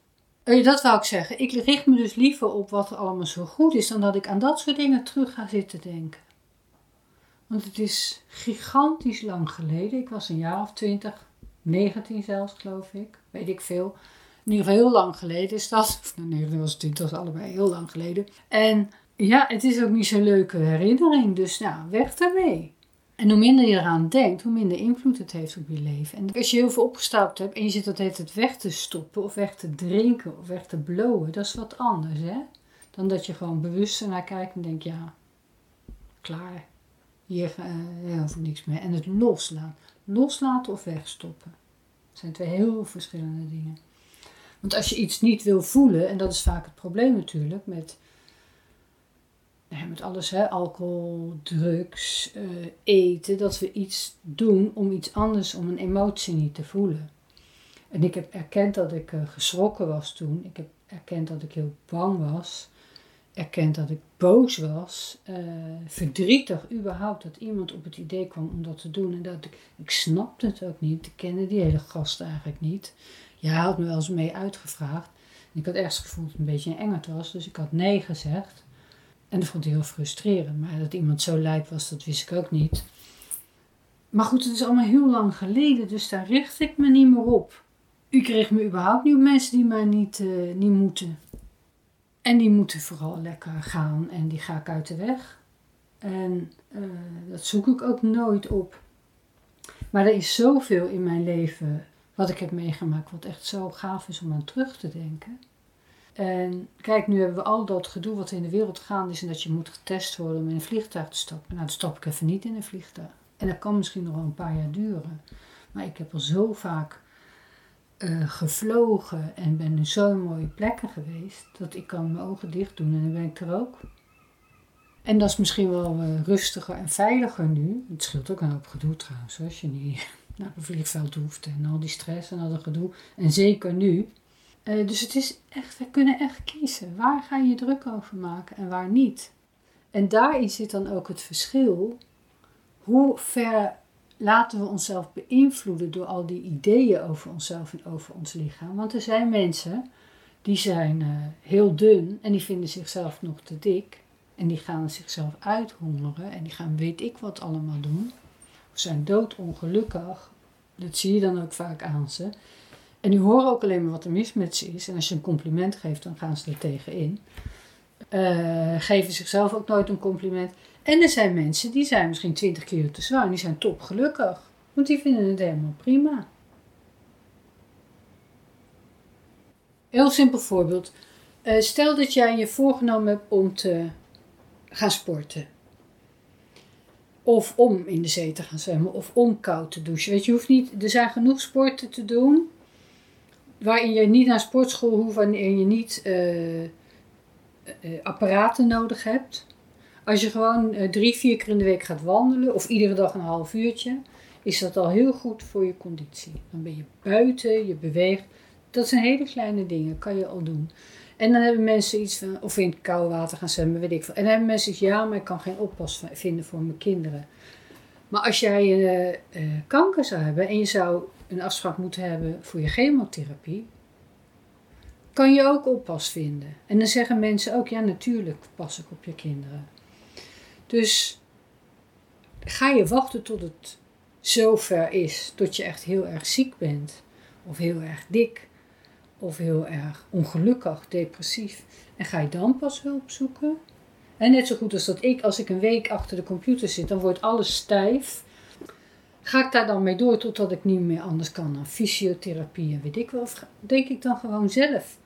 Uh, dat wou ik zeggen. Ik richt me dus liever op wat er allemaal zo goed is, dan dat ik aan dat soort dingen terug ga zitten denken. Want het is gigantisch lang geleden. Ik was een jaar of twintig, 19 zelfs, geloof ik. Weet ik veel. In ieder geval heel lang geleden is dat. Nou, nee, dat was 20, was allebei heel lang geleden. En ja, het is ook niet zo'n leuke herinnering. Dus nou, weg daarmee. En hoe minder je eraan denkt, hoe minder invloed het heeft op je leven. En als je heel veel opgestapeld hebt en je zit dat het weg te stoppen of weg te drinken of weg te blowen, dat is wat anders, hè? Dan dat je gewoon bewust naar kijkt en denkt, ja, klaar. Hier uh, hoef ik niks meer. En het loslaten. Loslaten of wegstoppen. Dat zijn twee heel verschillende dingen. Want als je iets niet wil voelen, en dat is vaak het probleem natuurlijk met, met alles, hè, alcohol, drugs, uh, eten, dat we iets doen om iets anders, om een emotie niet te voelen. En ik heb erkend dat ik uh, geschrokken was toen. Ik heb erkend dat ik heel bang was. Erkend dat ik boos was. Uh, verdrietig überhaupt dat iemand op het idee kwam om dat te doen. En dat ik, ik snapte het ook niet. Ik kende die hele gast eigenlijk niet. Ja, hij had me wel eens mee uitgevraagd. ik had ergens gevoeld dat het een beetje een engert was, dus ik had nee gezegd. En dat vond hij heel frustrerend. Maar dat iemand zo lijp was, dat wist ik ook niet. Maar goed, het is allemaal heel lang geleden, dus daar richt ik me niet meer op. U kreeg me überhaupt niet op mensen die mij niet, uh, niet moeten. En die moeten vooral lekker gaan en die ga ik uit de weg. En uh, dat zoek ik ook nooit op. Maar er is zoveel in mijn leven wat ik heb meegemaakt, wat echt zo gaaf is om aan terug te denken. En kijk, nu hebben we al dat gedoe wat in de wereld gaande is en dat je moet getest worden om in een vliegtuig te stappen. Nou, dan stap ik even niet in een vliegtuig. En dat kan misschien nog wel een paar jaar duren. Maar ik heb al zo vaak uh, gevlogen en ben in zo'n mooie plekken geweest dat ik kan mijn ogen dicht doen en dan ben ik er ook. En dat is misschien wel uh, rustiger en veiliger nu. Het scheelt ook een hoop gedoe trouwens, als je niet naar een vliegveld hoeft en al die stress en al dat gedoe. En zeker nu. Uh, dus het is echt, we kunnen echt kiezen. Waar ga je druk over maken en waar niet? En daarin zit dan ook het verschil. Hoe ver laten we onszelf beïnvloeden door al die ideeën over onszelf en over ons lichaam. Want er zijn mensen die zijn uh, heel dun en die vinden zichzelf nog te dik. En die gaan zichzelf uithongeren en die gaan weet ik wat allemaal doen. Of zijn doodongelukkig. Dat zie je dan ook vaak aan ze. En die horen ook alleen maar wat er mis met ze is. En als je een compliment geeft, dan gaan ze er tegenin. Uh, geven zichzelf ook nooit een compliment. En er zijn mensen die zijn misschien 20 kilo te zwaar. En die zijn top gelukkig. Want die vinden het helemaal prima. Heel simpel voorbeeld. Uh, stel dat jij je voorgenomen hebt om te gaan sporten. Of om in de zee te gaan zwemmen. Of om koud te douchen. Weet je, je hoeft niet, er zijn genoeg sporten te doen. Waarin je niet naar sportschool hoeft. Waarin je niet uh, uh, apparaten nodig hebt. Als je gewoon drie, vier keer in de week gaat wandelen. Of iedere dag een half uurtje. Is dat al heel goed voor je conditie. Dan ben je buiten, je beweegt. Dat zijn hele kleine dingen, kan je al doen. En dan hebben mensen iets van, of in het koude water gaan zwemmen, weet ik veel. En dan hebben mensen iets, ja, maar ik kan geen oppas vinden voor mijn kinderen. Maar als jij kanker zou hebben en je zou een afspraak moeten hebben voor je chemotherapie, kan je ook oppas vinden. En dan zeggen mensen ook, ja, natuurlijk pas ik op je kinderen. Dus ga je wachten tot het zover is, tot je echt heel erg ziek bent of heel erg dik of heel erg ongelukkig, depressief. En ga je dan pas hulp zoeken? En net zo goed als dat ik, als ik een week achter de computer zit, dan wordt alles stijf. Ga ik daar dan mee door totdat ik niet meer anders kan dan fysiotherapie en weet ik wel? Of denk ik dan gewoon zelf?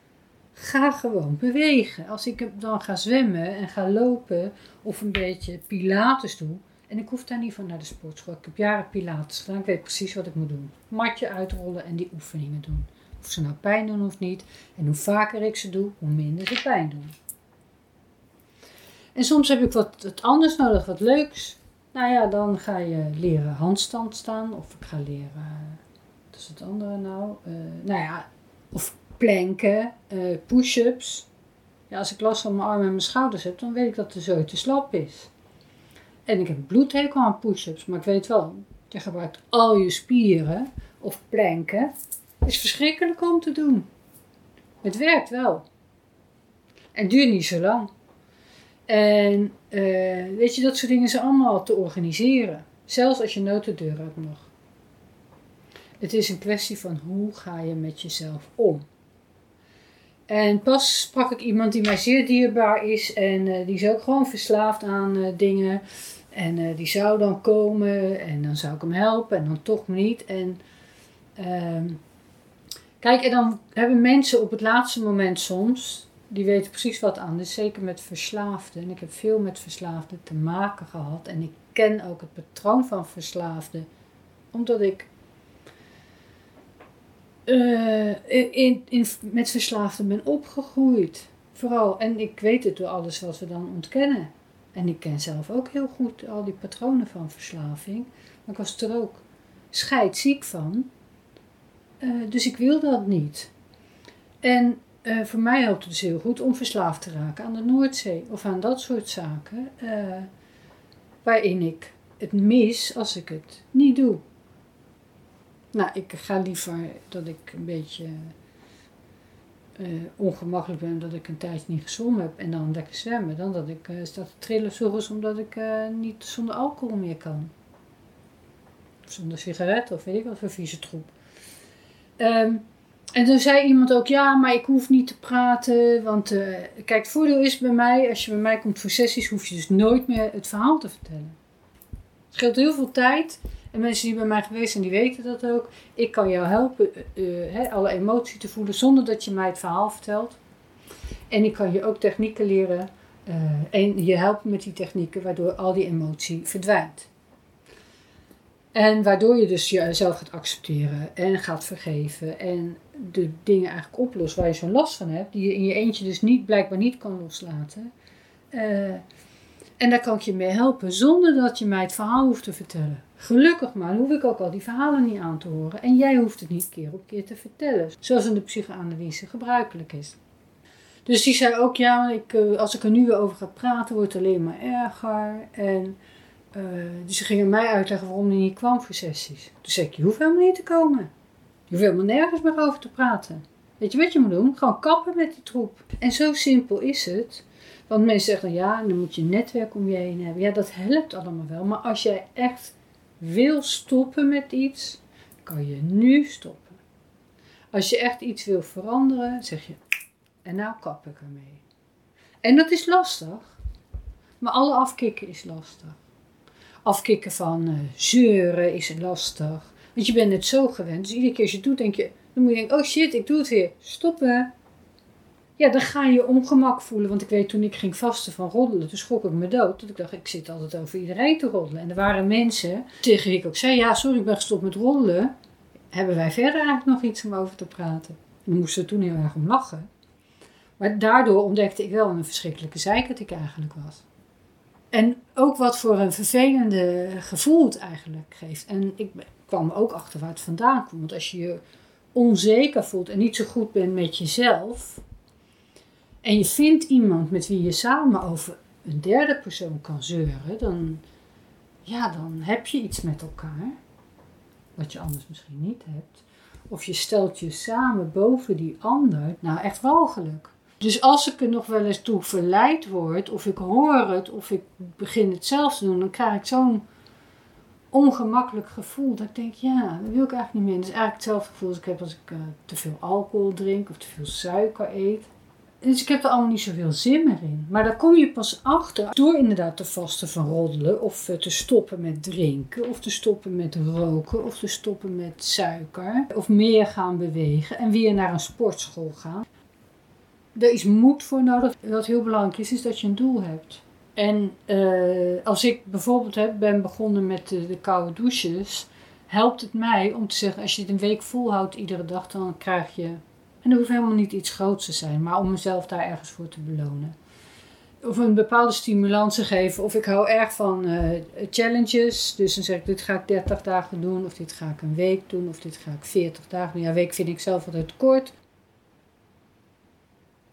Ga gewoon bewegen. Als ik dan ga zwemmen en ga lopen of een beetje pilates doe. En ik hoef daar niet van naar de sportschool. Ik heb jaren pilates gedaan. Ik weet precies wat ik moet doen. Matje uitrollen en die oefeningen doen. Of ze nou pijn doen of niet. En hoe vaker ik ze doe, hoe minder ze pijn doen. En soms heb ik wat anders nodig, wat leuks. Nou ja, dan ga je leren handstand staan. Of ik ga leren, wat is het andere nou? Uh, nou ja, of planken, uh, push-ups. Ja, als ik last van mijn armen en mijn schouders heb, dan weet ik dat de zo te slap is. En ik heb bloedhekel aan push-ups, maar ik weet wel, je gebruikt al je spieren of planken is verschrikkelijk om te doen. Het werkt wel. En duurt niet zo lang. En uh, weet je, dat soort dingen zijn allemaal te organiseren. Zelfs als je nooit de deur uit mag. Het is een kwestie van hoe ga je met jezelf om. En pas sprak ik iemand die mij zeer dierbaar is en uh, die is ook gewoon verslaafd aan uh, dingen. En die zou dan komen en dan zou ik hem helpen en dan toch niet. En ehm, Kijk, en dan hebben mensen op het laatste moment soms, die weten precies wat aan. Dus zeker met verslaafden. En ik heb veel met verslaafden te maken gehad. En ik ken ook het patroon van verslaafden. Omdat ik uh, in, in, met verslaafden ben opgegroeid. Vooral. En ik weet het door alles wat we dan ontkennen. En ik ken zelf ook heel goed al die patronen van verslaving. Maar ik was er ook scheidziek van. Uh, dus ik wil dat niet. En uh, voor mij helpt het dus heel goed om verslaafd te raken aan de Noordzee of aan dat soort zaken. Uh, waarin ik het mis als ik het niet doe. Nou, ik ga liever dat ik een beetje ongemakkelijk ben dat ik een tijdje niet gezwommen heb en dan lekker zwemmen. Dan dat ik sta te trillen zorgens omdat ik niet zonder alcohol meer kan. Zonder sigaret of weet ik wat voor vieze troep. Um, en toen zei iemand ook, ja, maar ik hoef niet te praten. Want uh, kijk, het voordeel is bij mij, als je bij mij komt voor sessies, hoef je dus nooit meer het verhaal te vertellen. Het scheelt heel veel tijd. En mensen die bij mij geweest zijn, die weten dat ook. Ik kan jou helpen uh, alle emotie te voelen zonder dat je mij het verhaal vertelt. En ik kan je ook technieken leren en je helpen met die technieken, waardoor al die emotie verdwijnt. En waardoor je dus jezelf gaat accepteren en gaat vergeven. En de dingen eigenlijk oplost waar je zo'n last van hebt. Die je in je eentje dus niet, blijkbaar niet kan loslaten. Uh, en daar kan ik je mee helpen zonder dat je mij het verhaal hoeft te vertellen. Gelukkig maar, dan hoef ik ook al die verhalen niet aan te horen. En jij hoeft het niet keer op keer te vertellen. Zoals in de psychoanalyse gebruikelijk is. Dus die zei ook, ja, ik, eh, als ik er nu weer over ga praten, wordt het alleen maar erger. En Uh, dus ze gingen mij uitleggen waarom hij niet kwam voor sessies. Toen zei ik, je hoeft helemaal niet te komen. Je hoeft helemaal nergens meer over te praten. Weet je wat je moet doen? Gewoon kappen met die troep. En zo simpel is het. Want mensen zeggen, ja, dan moet je een netwerk om je heen hebben. Ja, dat helpt allemaal wel. Maar als jij echt wil stoppen met iets, kan je nu stoppen. Als je echt iets wil veranderen, zeg je, en nou kap ik ermee. En dat is lastig. Maar alle afkicken is lastig. Afkicken van uh, zeuren is lastig. Want je bent het zo gewend. Dus iedere keer als je het doet, denk je, dan moet je denken, oh shit, ik doe het weer. Stoppen. Ja, dan ga je ongemak voelen. Want ik weet toen ik ging vasten van roddelen, toen schrok ik me dood. Dat ik dacht, ik zit altijd over iedereen te roddelen. En er waren mensen tegen wie ik ook zei, ja, sorry, ik ben gestopt met roddelen. Hebben wij verder eigenlijk nog iets om over te praten? En moesten toen heel erg om lachen. Maar daardoor ontdekte ik wel een verschrikkelijke zeikert ik eigenlijk was. En ook wat voor een vervelende gevoel het eigenlijk geeft. En ik kwam ook achter waar het vandaan komt. Want als je je onzeker voelt en niet zo goed bent met jezelf. En je vindt iemand met wie je samen over een derde persoon kan zeuren. Dan, ja, dan heb je iets met elkaar. Wat je anders misschien niet hebt. Of je stelt je samen boven die ander. Nou, echt walgelijk. Dus als ik er nog wel eens toe verleid word, of ik hoor het, of ik begin het zelf te doen, dan krijg ik zo'n ongemakkelijk gevoel. Dat ik denk, ja, dat wil ik eigenlijk niet meer. Dat is eigenlijk hetzelfde gevoel als ik heb als ik uh, te veel alcohol drink of te veel suiker eet. Dus ik heb er allemaal niet zoveel zin meer in. Maar daar kom je pas achter door inderdaad te vasten van roddelen. Of uh, te stoppen met drinken. Of te stoppen met roken. Of te stoppen met suiker. Of meer gaan bewegen. En weer naar een sportschool gaan. Er is moed voor nodig. Wat heel belangrijk is, is dat je een doel hebt. En uh, als ik bijvoorbeeld heb, ben begonnen met de, de, koude douches, helpt het mij om te zeggen: als je het een week volhoudt iedere dag, dan krijg je. En dat hoeft helemaal niet iets groots te zijn, maar om mezelf daar ergens voor te belonen. Of een bepaalde stimulans te geven. Of ik hou erg van uh, challenges. Dus dan zeg ik: dit ga ik 30 dagen doen, of dit ga ik een week doen, of dit ga ik 40 dagen doen. Ja, week vind ik zelf altijd kort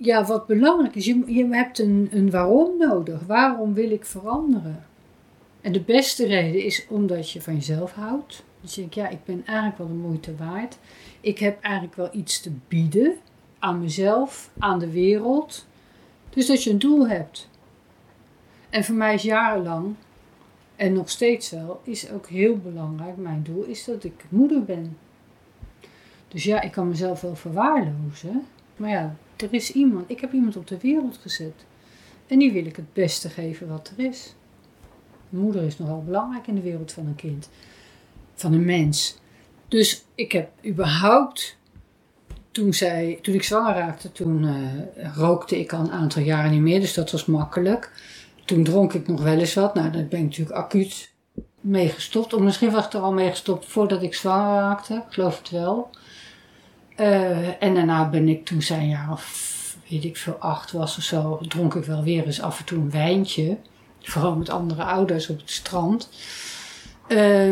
ja, wat belangrijk is, je, je hebt een, een waarom nodig. Waarom wil ik veranderen? En de beste reden is omdat je van jezelf houdt. Dus denkt, ja, ik ben eigenlijk wel de moeite waard. Ik heb eigenlijk wel iets te bieden aan mezelf, aan de wereld. Dus dat je een doel hebt. En voor mij is jarenlang, en nog steeds wel, is ook heel belangrijk, mijn doel is dat ik moeder ben. Dus ja, ik kan mezelf wel verwaarlozen. Maar ja, er is iemand, ik heb iemand op de wereld gezet. En die wil ik het beste geven wat er is. Moeder is nogal belangrijk in de wereld van een kind, van een mens. Dus ik heb überhaupt, toen, zij, toen ik zwanger raakte, toen uh, rookte ik al een aantal jaren niet meer, dus dat was makkelijk. Toen dronk ik nog wel eens wat, nou daar ben ik natuurlijk acuut mee gestopt. Of misschien was ik er al mee gestopt voordat ik zwanger raakte, ik geloof het wel. Uh, en daarna ben ik, toen zijn jaar of weet ik veel, acht was of zo, dronk ik wel weer eens af en toe een wijntje. Vooral met andere ouders op het strand. Uh,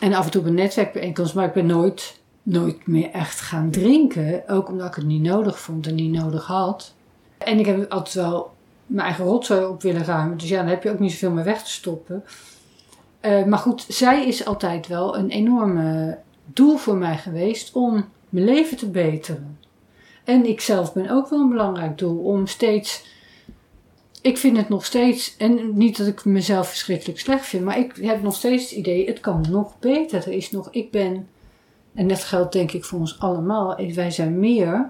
en af en toe op een netwerkbijeenkomst, maar ik ben nooit, nooit meer echt gaan drinken. Ook omdat ik het niet nodig vond en niet nodig had. En ik heb altijd wel mijn eigen rotzooi op willen ruimen. Dus ja, dan heb je ook niet zoveel meer weg te stoppen. Uh, maar goed, zij is altijd wel een enorme doel voor mij geweest om mijn leven te beteren. En ik zelf ben ook wel een belangrijk doel om steeds. Ik vind het nog steeds, en niet dat ik mezelf verschrikkelijk slecht vind, maar ik heb nog steeds het idee, het kan nog beter. Er is nog, ik ben, en dat geldt denk ik voor ons allemaal, wij zijn meer.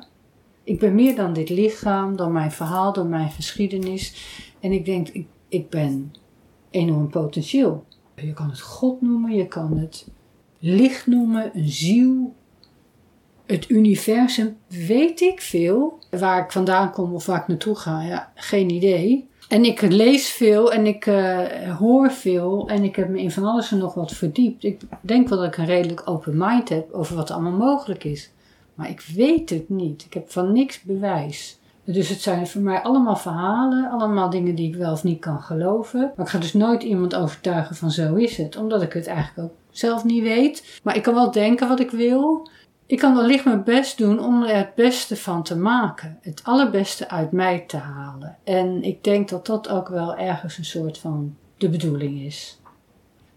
Ik ben meer dan dit lichaam, dan mijn verhaal, dan mijn geschiedenis. En ik denk, ik, ik ben enorm potentieel. Je kan het God noemen, je kan het licht noemen, een ziel, het universum weet ik veel. Waar ik vandaan kom of waar ik naartoe ga, ja, geen idee. En ik lees veel en ik uh, hoor veel en ik heb me in van alles en nog wat verdiept. Ik denk wel dat ik een redelijk open mind heb over wat allemaal mogelijk is. Maar ik weet het niet. Ik heb van niks bewijs. Dus het zijn voor mij allemaal verhalen, allemaal dingen die ik wel of niet kan geloven. Maar ik ga dus nooit iemand overtuigen van zo is het, omdat ik het eigenlijk ook zelf niet weet. Maar ik kan wel denken wat ik wil. Ik kan wellicht mijn best doen om er het beste van te maken. Het allerbeste uit mij te halen. En ik denk dat dat ook wel ergens een soort van de bedoeling is.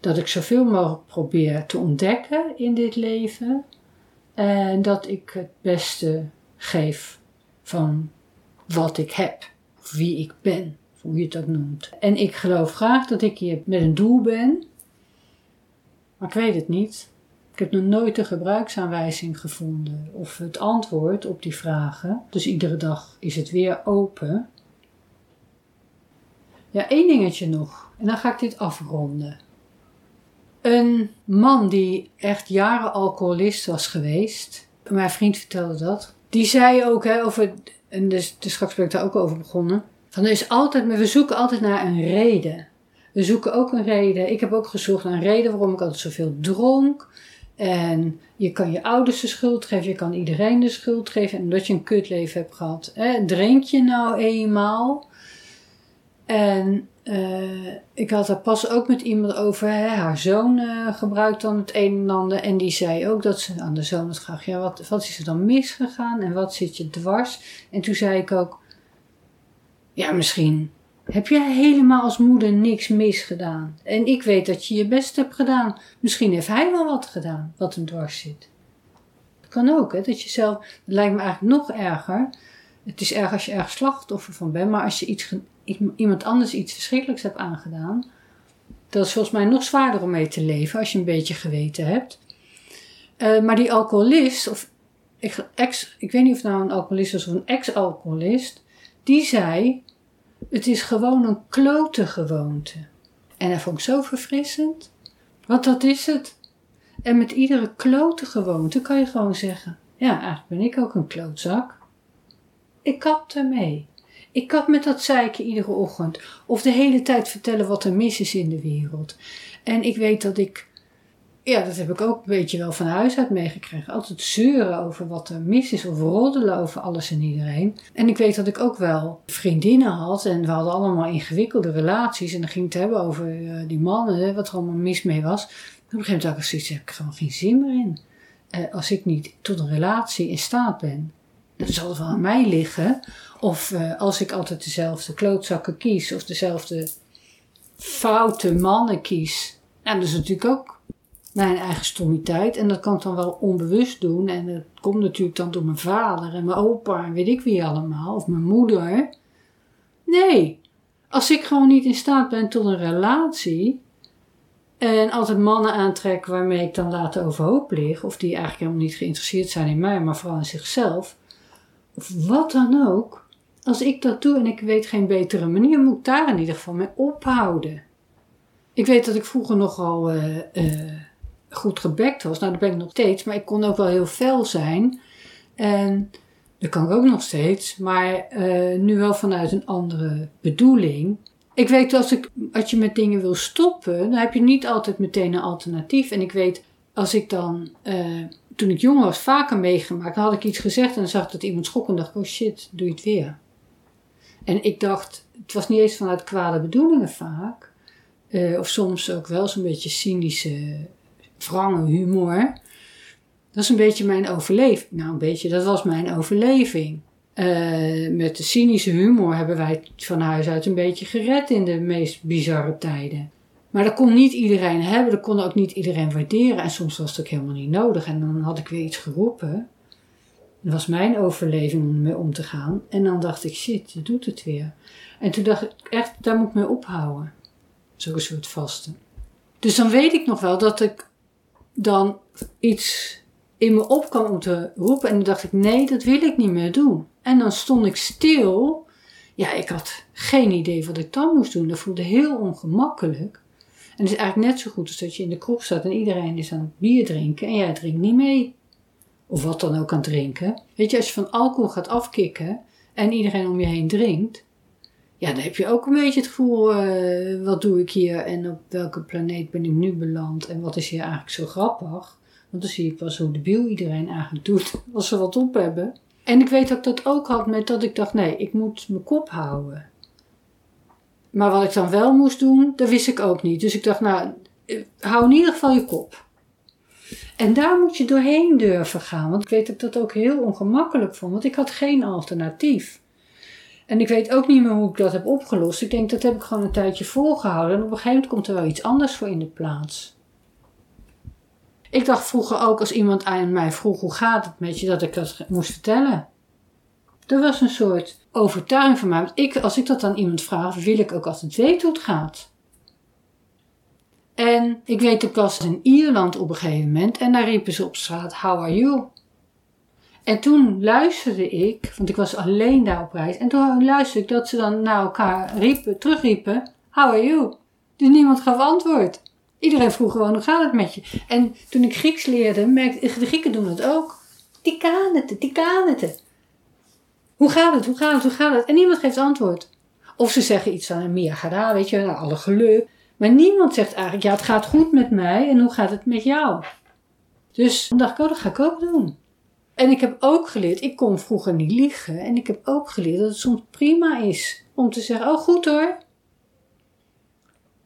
Dat ik zoveel mogelijk probeer te ontdekken in dit leven. En dat ik het beste geef van wat ik heb, wie ik ben, hoe je het ook noemt. En ik geloof graag dat ik hier met een doel ben, maar ik weet het niet. Ik heb nog nooit de gebruiksaanwijzing gevonden of het antwoord op die vragen. Dus iedere dag is het weer open. Ja, één dingetje nog. En dan ga ik dit afronden. Een man die echt jaren alcoholist was geweest. Mijn vriend vertelde dat. Die zei ook hè, over, en dus, dus straks ben ik daar ook over begonnen. Van er is altijd, maar we zoeken altijd naar een reden. We zoeken ook een reden. Ik heb ook gezocht naar een reden waarom ik altijd zoveel dronk. En je kan je ouders de schuld geven, je kan iedereen de schuld geven. En omdat je een kutleven hebt gehad. Hè, drink je nou eenmaal? En uh, ik had er pas ook met iemand over. Haar zoon uh, gebruikt dan het een en ander. En die zei ook dat ze aan de zoon had gevraagd: ja, wat, wat is er dan misgegaan en wat zit je dwars? En toen zei ik ook: ja, misschien heb jij helemaal als moeder niks misgedaan. En ik weet dat je je best hebt gedaan. Misschien heeft hij wel wat gedaan wat hem dwars zit. Dat kan ook, hè, dat je zelf. Dat lijkt me eigenlijk nog erger. Het is erg als je erg slachtoffer van bent, maar als je iets, iemand anders iets verschrikkelijks hebt aangedaan, dat is volgens mij nog zwaarder om mee te leven als je een beetje geweten hebt. Uh, maar die alcoholist, of ex, ik weet niet of het nou een alcoholist was of een ex-alcoholist, die zei: Het is gewoon een klote gewoonte. En dat vond ik zo verfrissend. Want dat is het. En met iedere klote gewoonte kan je gewoon zeggen: Ja, eigenlijk ben ik ook een klootzak. Ik kap ermee. Ik kap met dat zeiken iedere ochtend. Of de hele tijd vertellen wat er mis is in de wereld. En ik weet dat ik, ja, dat heb ik ook een beetje wel van huis uit meegekregen. Altijd zeuren over wat er mis is. Of roddelen over alles en iedereen. En ik weet dat ik ook wel vriendinnen had. En we hadden allemaal ingewikkelde relaties. En dan ging het hebben over uh, die mannen, wat er allemaal mis mee was. Op een gegeven moment ik heb ik gewoon geen zin meer in. Uh, als ik niet tot een relatie in staat ben dan zal het wel aan mij liggen. Of uh, als ik altijd dezelfde klootzakken kies of dezelfde foute mannen kies. En dat is natuurlijk ook mijn eigen stommiteit. En dat kan ik dan wel onbewust doen. En dat komt natuurlijk dan door mijn vader en mijn opa en weet ik wie allemaal. Of mijn moeder. Nee, als ik gewoon niet in staat ben tot een relatie. En altijd mannen aantrek waarmee ik dan later overhoop lig. Of die eigenlijk helemaal niet geïnteresseerd zijn in mij, maar vooral in zichzelf of wat dan ook, als ik dat doe en ik weet geen betere manier, moet ik daar in ieder geval mee ophouden. Ik weet dat ik vroeger nogal uh, goed gebekt was. Nou, dat ben ik nog steeds, maar ik kon ook wel heel fel zijn. En dat kan ik ook nog steeds, maar uh, nu wel vanuit een andere bedoeling. Ik weet als, ik, als je met dingen wil stoppen, dan heb je niet altijd meteen een alternatief. En ik weet als ik dan toen ik jong was vaker meegemaakt. Had ik iets gezegd en dan zag dat iemand schrok en dacht oh shit, doe je het weer. En ik dacht, het was niet eens vanuit kwade bedoelingen vaak. Uh, of soms ook wel zo'n beetje cynische, wrange humor. Dat is een beetje mijn overleving. Nou, een beetje, dat was mijn overleving. Uh, met de cynische humor hebben wij van huis uit een beetje gered in de meest bizarre tijden. Maar dat kon niet iedereen hebben, dat kon ook niet iedereen waarderen. En soms was het ook helemaal niet nodig. En dan had ik weer iets geroepen. Dat was mijn overleving om mee om te gaan. En dan dacht ik, shit, je doet het weer. En toen dacht ik echt, daar moet ik mee ophouden. Zo'n soort vaste. Dus dan weet ik nog wel dat ik dan iets in me op kwam om te roepen. En dan dacht ik, nee, dat wil ik niet meer doen. En dan stond ik stil. Ja, ik had geen idee wat ik dan moest doen. Dat voelde heel ongemakkelijk. En het is eigenlijk net zo goed als dat je in de kroeg staat en iedereen is aan het bier drinken en jij drinkt niet mee. Of wat dan ook aan het drinken. Weet je, als je van alcohol gaat afkicken en iedereen om je heen drinkt, ja, dan heb je ook een beetje het gevoel, uh, wat doe ik hier en op welke planeet ben ik nu beland en wat is hier eigenlijk zo grappig. Want dan zie ik pas hoe debiel iedereen eigenlijk doet als ze wat op hebben. En ik weet dat ik dat ook had met dat ik dacht, nee, ik moet mijn kop houden. Maar wat ik dan wel moest doen, dat wist ik ook niet. Dus ik dacht, nou, hou in ieder geval je kop. En daar moet je doorheen durven gaan. Want ik weet dat ik dat ook heel ongemakkelijk vond. Want ik had geen alternatief. En ik weet ook niet meer hoe ik dat heb opgelost. Ik denk dat heb ik gewoon een tijdje volgehouden. En op een gegeven moment komt er wel iets anders voor in de plaats. Ik dacht vroeger ook als iemand aan mij vroeg hoe gaat het met je, dat ik dat moest vertellen. Er was een soort overtuiging van mij. Want ik, als ik dat aan iemand vraag, wil ik ook altijd weten hoe het gaat. En ik weet, ik was in Ierland op een gegeven moment en daar riepen ze op straat: How are you? En toen luisterde ik, want ik was alleen daar op reis, en toen luisterde ik dat ze dan naar elkaar riepen, terugriepen: How are you? Dus niemand gaf antwoord. Iedereen vroeg gewoon: Hoe gaat het met je? En toen ik Grieks leerde, merkte de Grieken doen het ook. Die kaneten, die. Hoe gaat het? Hoe gaat het? Hoe gaat het? En niemand geeft antwoord. Of ze zeggen iets van Mia Gada, weet je, nou, alle geluk. Maar niemand zegt eigenlijk, ja, het gaat goed met mij en hoe gaat het met jou? Dus dan dacht ik, oh, dat ga ik ook doen. En ik heb ook geleerd, ik kon vroeger niet liegen. En ik heb ook geleerd dat het soms prima is om te zeggen, oh goed hoor.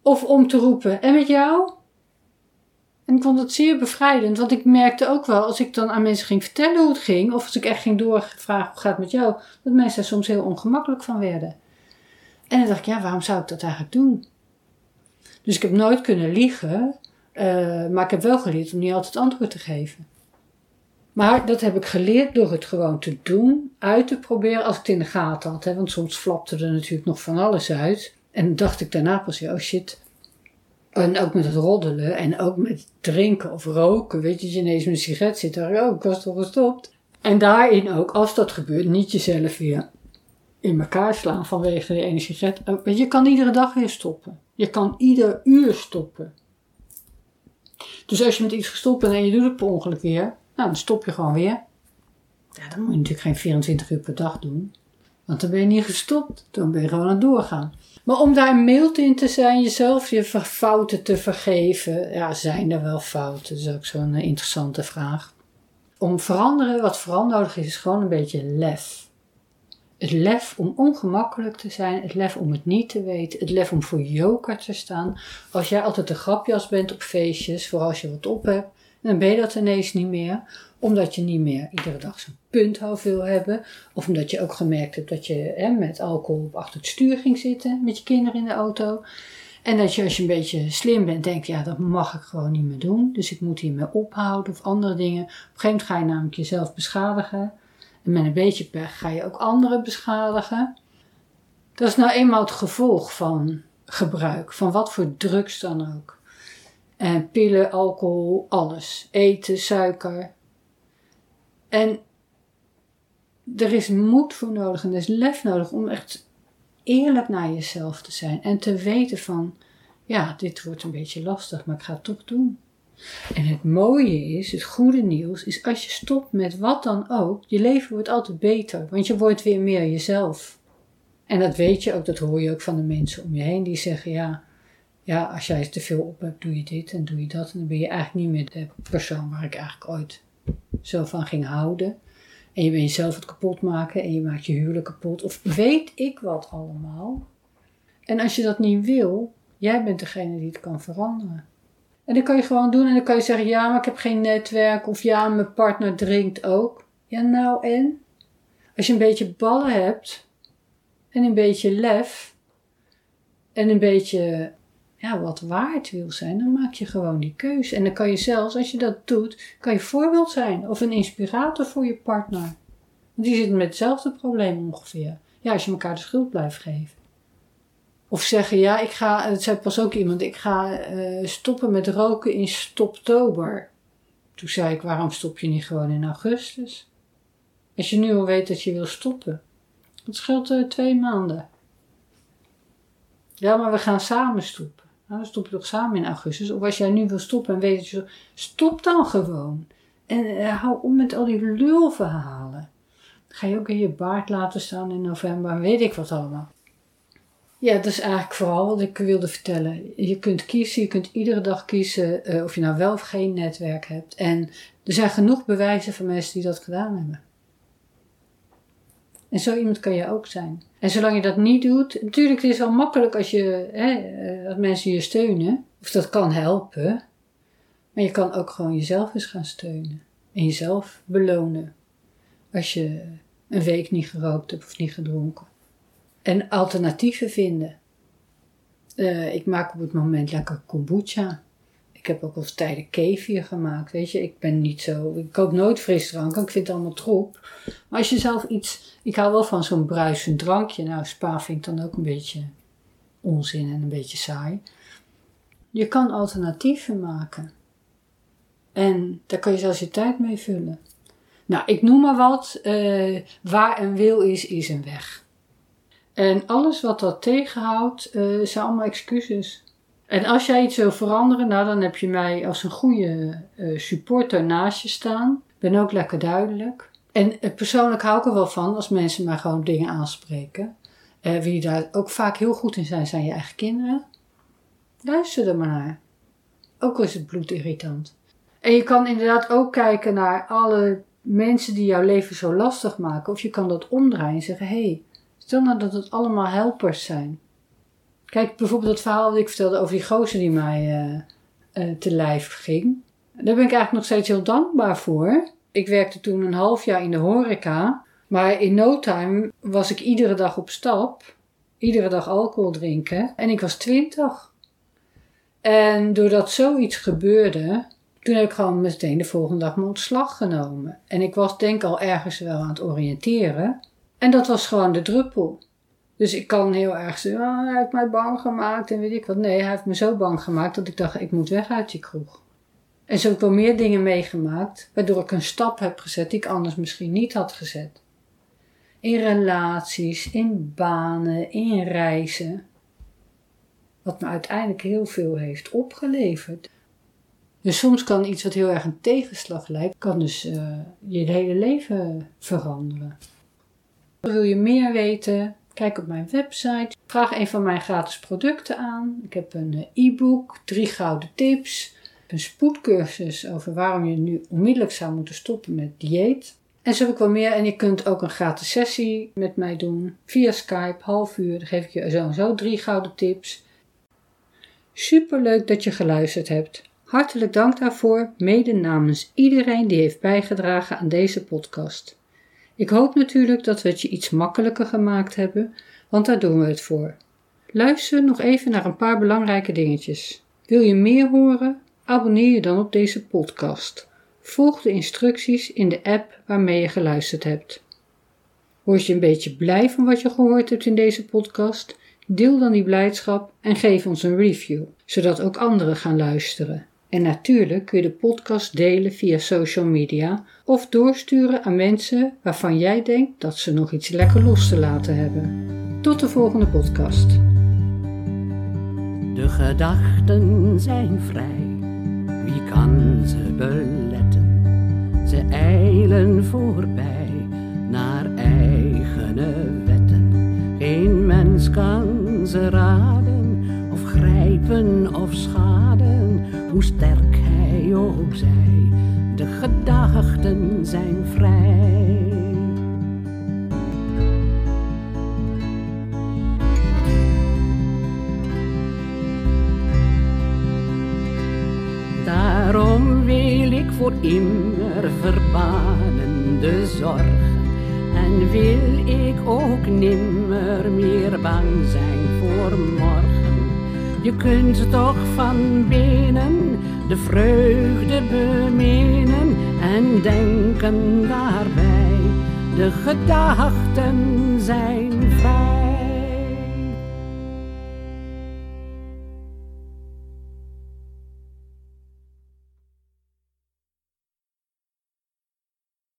Of om te roepen, en met jou? En ik vond het zeer bevrijdend, want ik merkte ook wel, als ik dan aan mensen ging vertellen hoe het ging, of als ik echt ging doorvragen hoe gaat het met jou, dat mensen er soms heel ongemakkelijk van werden. En dan dacht ik, ja, waarom zou ik dat eigenlijk doen? Dus ik heb nooit kunnen liegen, uh, maar ik heb wel geleerd om niet altijd antwoord te geven. Maar dat heb ik geleerd door het gewoon te doen, uit te proberen als ik het in de gaten had. Hè, want soms flapte er natuurlijk nog van alles uit. En dacht ik daarna pas, oh shit. En ook met het roddelen en ook met drinken of roken. Weet je, je ineens met een sigaret zit, dan oh, ik was toch gestopt. En daarin ook, als dat gebeurt, niet jezelf weer in elkaar slaan vanwege de ene sigaret. Eh, je kan iedere dag weer stoppen. Je kan ieder uur stoppen. Dus als je met iets gestopt bent en je doet het per ongeluk weer, nou, dan stop je gewoon weer. Ja, dan moet je natuurlijk geen 24 uur per dag doen. Want dan ben je niet gestopt. Dan ben je gewoon aan het doorgaan. Maar om daar mild in te zijn, jezelf je fouten te vergeven. Ja, zijn er wel fouten? Dat is ook zo'n eh, interessante vraag. Om veranderen, wat vooral nodig is, is gewoon een beetje lef. Het lef om ongemakkelijk te zijn, het lef om het niet te weten, het lef om voor joker te staan. Als jij altijd een grapjas bent op feestjes, vooral als je wat op hebt, dan ben je dat ineens niet meer. Omdat je niet meer iedere dag zo'n punthoofd wil hebben. Of omdat je ook gemerkt hebt dat je hè, met alcohol op achter het stuur ging zitten met je kinderen in de auto. En dat je als je een beetje slim bent, denkt, ja, dat mag ik gewoon niet meer doen. Dus ik moet hiermee ophouden of andere dingen. Op een gegeven moment ga je namelijk jezelf beschadigen. En met een beetje pech ga je ook anderen beschadigen. Dat is nou eenmaal het gevolg van gebruik, van wat voor drugs dan ook. En pillen, alcohol, alles. Eten, suiker. En er is moed voor nodig en er is lef nodig om echt eerlijk naar jezelf te zijn. En te weten van, ja, dit wordt een beetje lastig, maar ik ga het toch doen. En het mooie is, het goede nieuws, is als je stopt met wat dan ook, je leven wordt altijd beter, want je wordt weer meer jezelf. En dat weet je ook, dat hoor je ook van de mensen om je heen die zeggen, ja, ja als jij te veel op hebt, doe je dit en doe je dat. En dan ben je eigenlijk niet meer de persoon waar ik eigenlijk ooit zo van ging houden. En je bent jezelf het kapot maken en je maakt je huwelijk kapot. Of weet ik wat allemaal. En als je dat niet wil, jij bent degene die het kan veranderen. En dat kan je gewoon doen en dan kan je zeggen, ja, maar ik heb geen netwerk. Of ja, mijn partner drinkt ook. Ja, nou en? Als je een beetje ballen hebt en een beetje lef en een beetje ja, wat waard wil zijn, dan maak je gewoon die keuze. En dan kan je zelfs, als je dat doet, kan je voorbeeld zijn of een inspirator voor je partner. Want die zit met hetzelfde probleem ongeveer. Ja, als je elkaar de schuld blijft geven. Of zeggen, ja, ik ga, het zei pas ook iemand, ik ga uh, stoppen met roken in stoptober. Toen zei ik, waarom stop je niet gewoon in augustus? Als je nu al weet dat je wil stoppen. Dat scheelt uh, twee maanden. Ja, maar we gaan samen stoppen. Nou, dan stop je toch samen in augustus. Of als jij nu wil stoppen en weet dat je stop dan gewoon. En uh, hou op met al die lulverhalen. Ga je ook in je baard laten staan in november, weet ik wat allemaal. Ja, dat is eigenlijk vooral wat ik wilde vertellen. Je kunt kiezen, je kunt iedere dag kiezen uh, of je nou wel of geen netwerk hebt. En er zijn genoeg bewijzen van mensen die dat gedaan hebben. En zo iemand kan je ook zijn. En zolang je dat niet doet, natuurlijk het is wel makkelijk als je, hè, eh, als mensen je steunen. Of dat kan helpen. Maar je kan ook gewoon jezelf eens gaan steunen. En jezelf belonen. Als je een week niet gerookt hebt of niet gedronken. En alternatieven vinden. Eh, ik maak op het moment lekker kombucha. Ik heb ook al eens tijden kefir gemaakt. Weet je, ik ben niet zo. Ik koop nooit frisdrank, ik vind het allemaal troep. Maar als je zelf iets. Ik hou wel van zo'n bruisend drankje. Nou, spa vind ik dan ook een beetje onzin en een beetje saai. Je kan alternatieven maken. En daar kan je zelfs je tijd mee vullen. Nou, ik noem maar wat. Uh, waar een wil is, is een weg. En alles wat dat tegenhoudt, uh, zijn allemaal excuses. En als jij iets wil veranderen, nou dan heb je mij als een goede uh, supporter naast je staan. Ben ook lekker duidelijk. En persoonlijk hou ik er wel van als mensen maar gewoon dingen aanspreken. wie daar ook vaak heel goed in zijn, zijn je eigen kinderen. Luister er maar naar. Ook al is het bloedirritant. En je kan inderdaad ook kijken naar alle mensen die jouw leven zo lastig maken. Of je kan dat omdraaien en zeggen: hé, hey, stel nou dat het allemaal helpers zijn. Kijk bijvoorbeeld het verhaal dat ik vertelde over die gozer die mij uh, uh, te lijf ging. Daar ben ik eigenlijk nog steeds heel dankbaar voor. Ik werkte toen een half jaar in de horeca. Maar in no time was ik iedere dag op stap. Iedere dag alcohol drinken. En ik was twintig. En doordat zoiets gebeurde, toen heb ik gewoon meteen de volgende dag mijn ontslag genomen. En ik was denk al ergens wel aan het oriënteren. En dat was gewoon de druppel. Dus ik kan heel erg zeggen, oh, hij heeft mij bang gemaakt en weet ik wat. Nee, hij heeft me zo bang gemaakt dat ik dacht, ik moet weg uit die kroeg. En zo heb ik wel meer dingen meegemaakt, waardoor ik een stap heb gezet die ik anders misschien niet had gezet. In relaties, in banen, in reizen. Wat me uiteindelijk heel veel heeft opgeleverd. Dus soms kan iets wat heel erg een tegenslag lijkt, kan dus uh, je hele leven veranderen. Wil je meer weten? Kijk op mijn website. Vraag een van mijn gratis producten aan. Ik heb een eh, e-book, drie gouden tips, een spoedcursus over waarom je nu onmiddellijk zou moeten stoppen met dieet. En zo heb ik wel meer. En je kunt ook een gratis sessie met mij doen via Skype, half uur. Dan geef ik je sowieso drie gouden tips. Super leuk dat je geluisterd hebt. Hartelijk dank daarvoor, mede namens iedereen die heeft bijgedragen aan deze podcast. Ik hoop natuurlijk dat we het je iets makkelijker gemaakt hebben, want daar doen we het voor. Luister nog even naar een paar belangrijke dingetjes. Wil je meer horen? Abonneer je dan op deze podcast. Volg de instructies in de app waarmee je geluisterd hebt. Word je een beetje blij van wat je gehoord hebt in deze podcast? Deel dan die blijdschap en geef ons een review, zodat ook anderen gaan luisteren. En natuurlijk kun je de podcast delen via social media of doorsturen aan mensen waarvan jij denkt dat ze nog iets lekker los te laten hebben. Tot de volgende podcast. De gedachten zijn vrij, wie kan ze beletten? Ze eilen voorbij naar eigene wetten. Geen mens kan ze raden of grijpen of schaden hoe sterk hij ook zij, de gedachten zijn vrij. Daarom wil ik voor immer verbanen de zorgen en wil ik ook nimmer meer bang zijn voor morgen. Je kunt toch van binnen de vreugde beminnen en denken daarbij. De gedachten zijn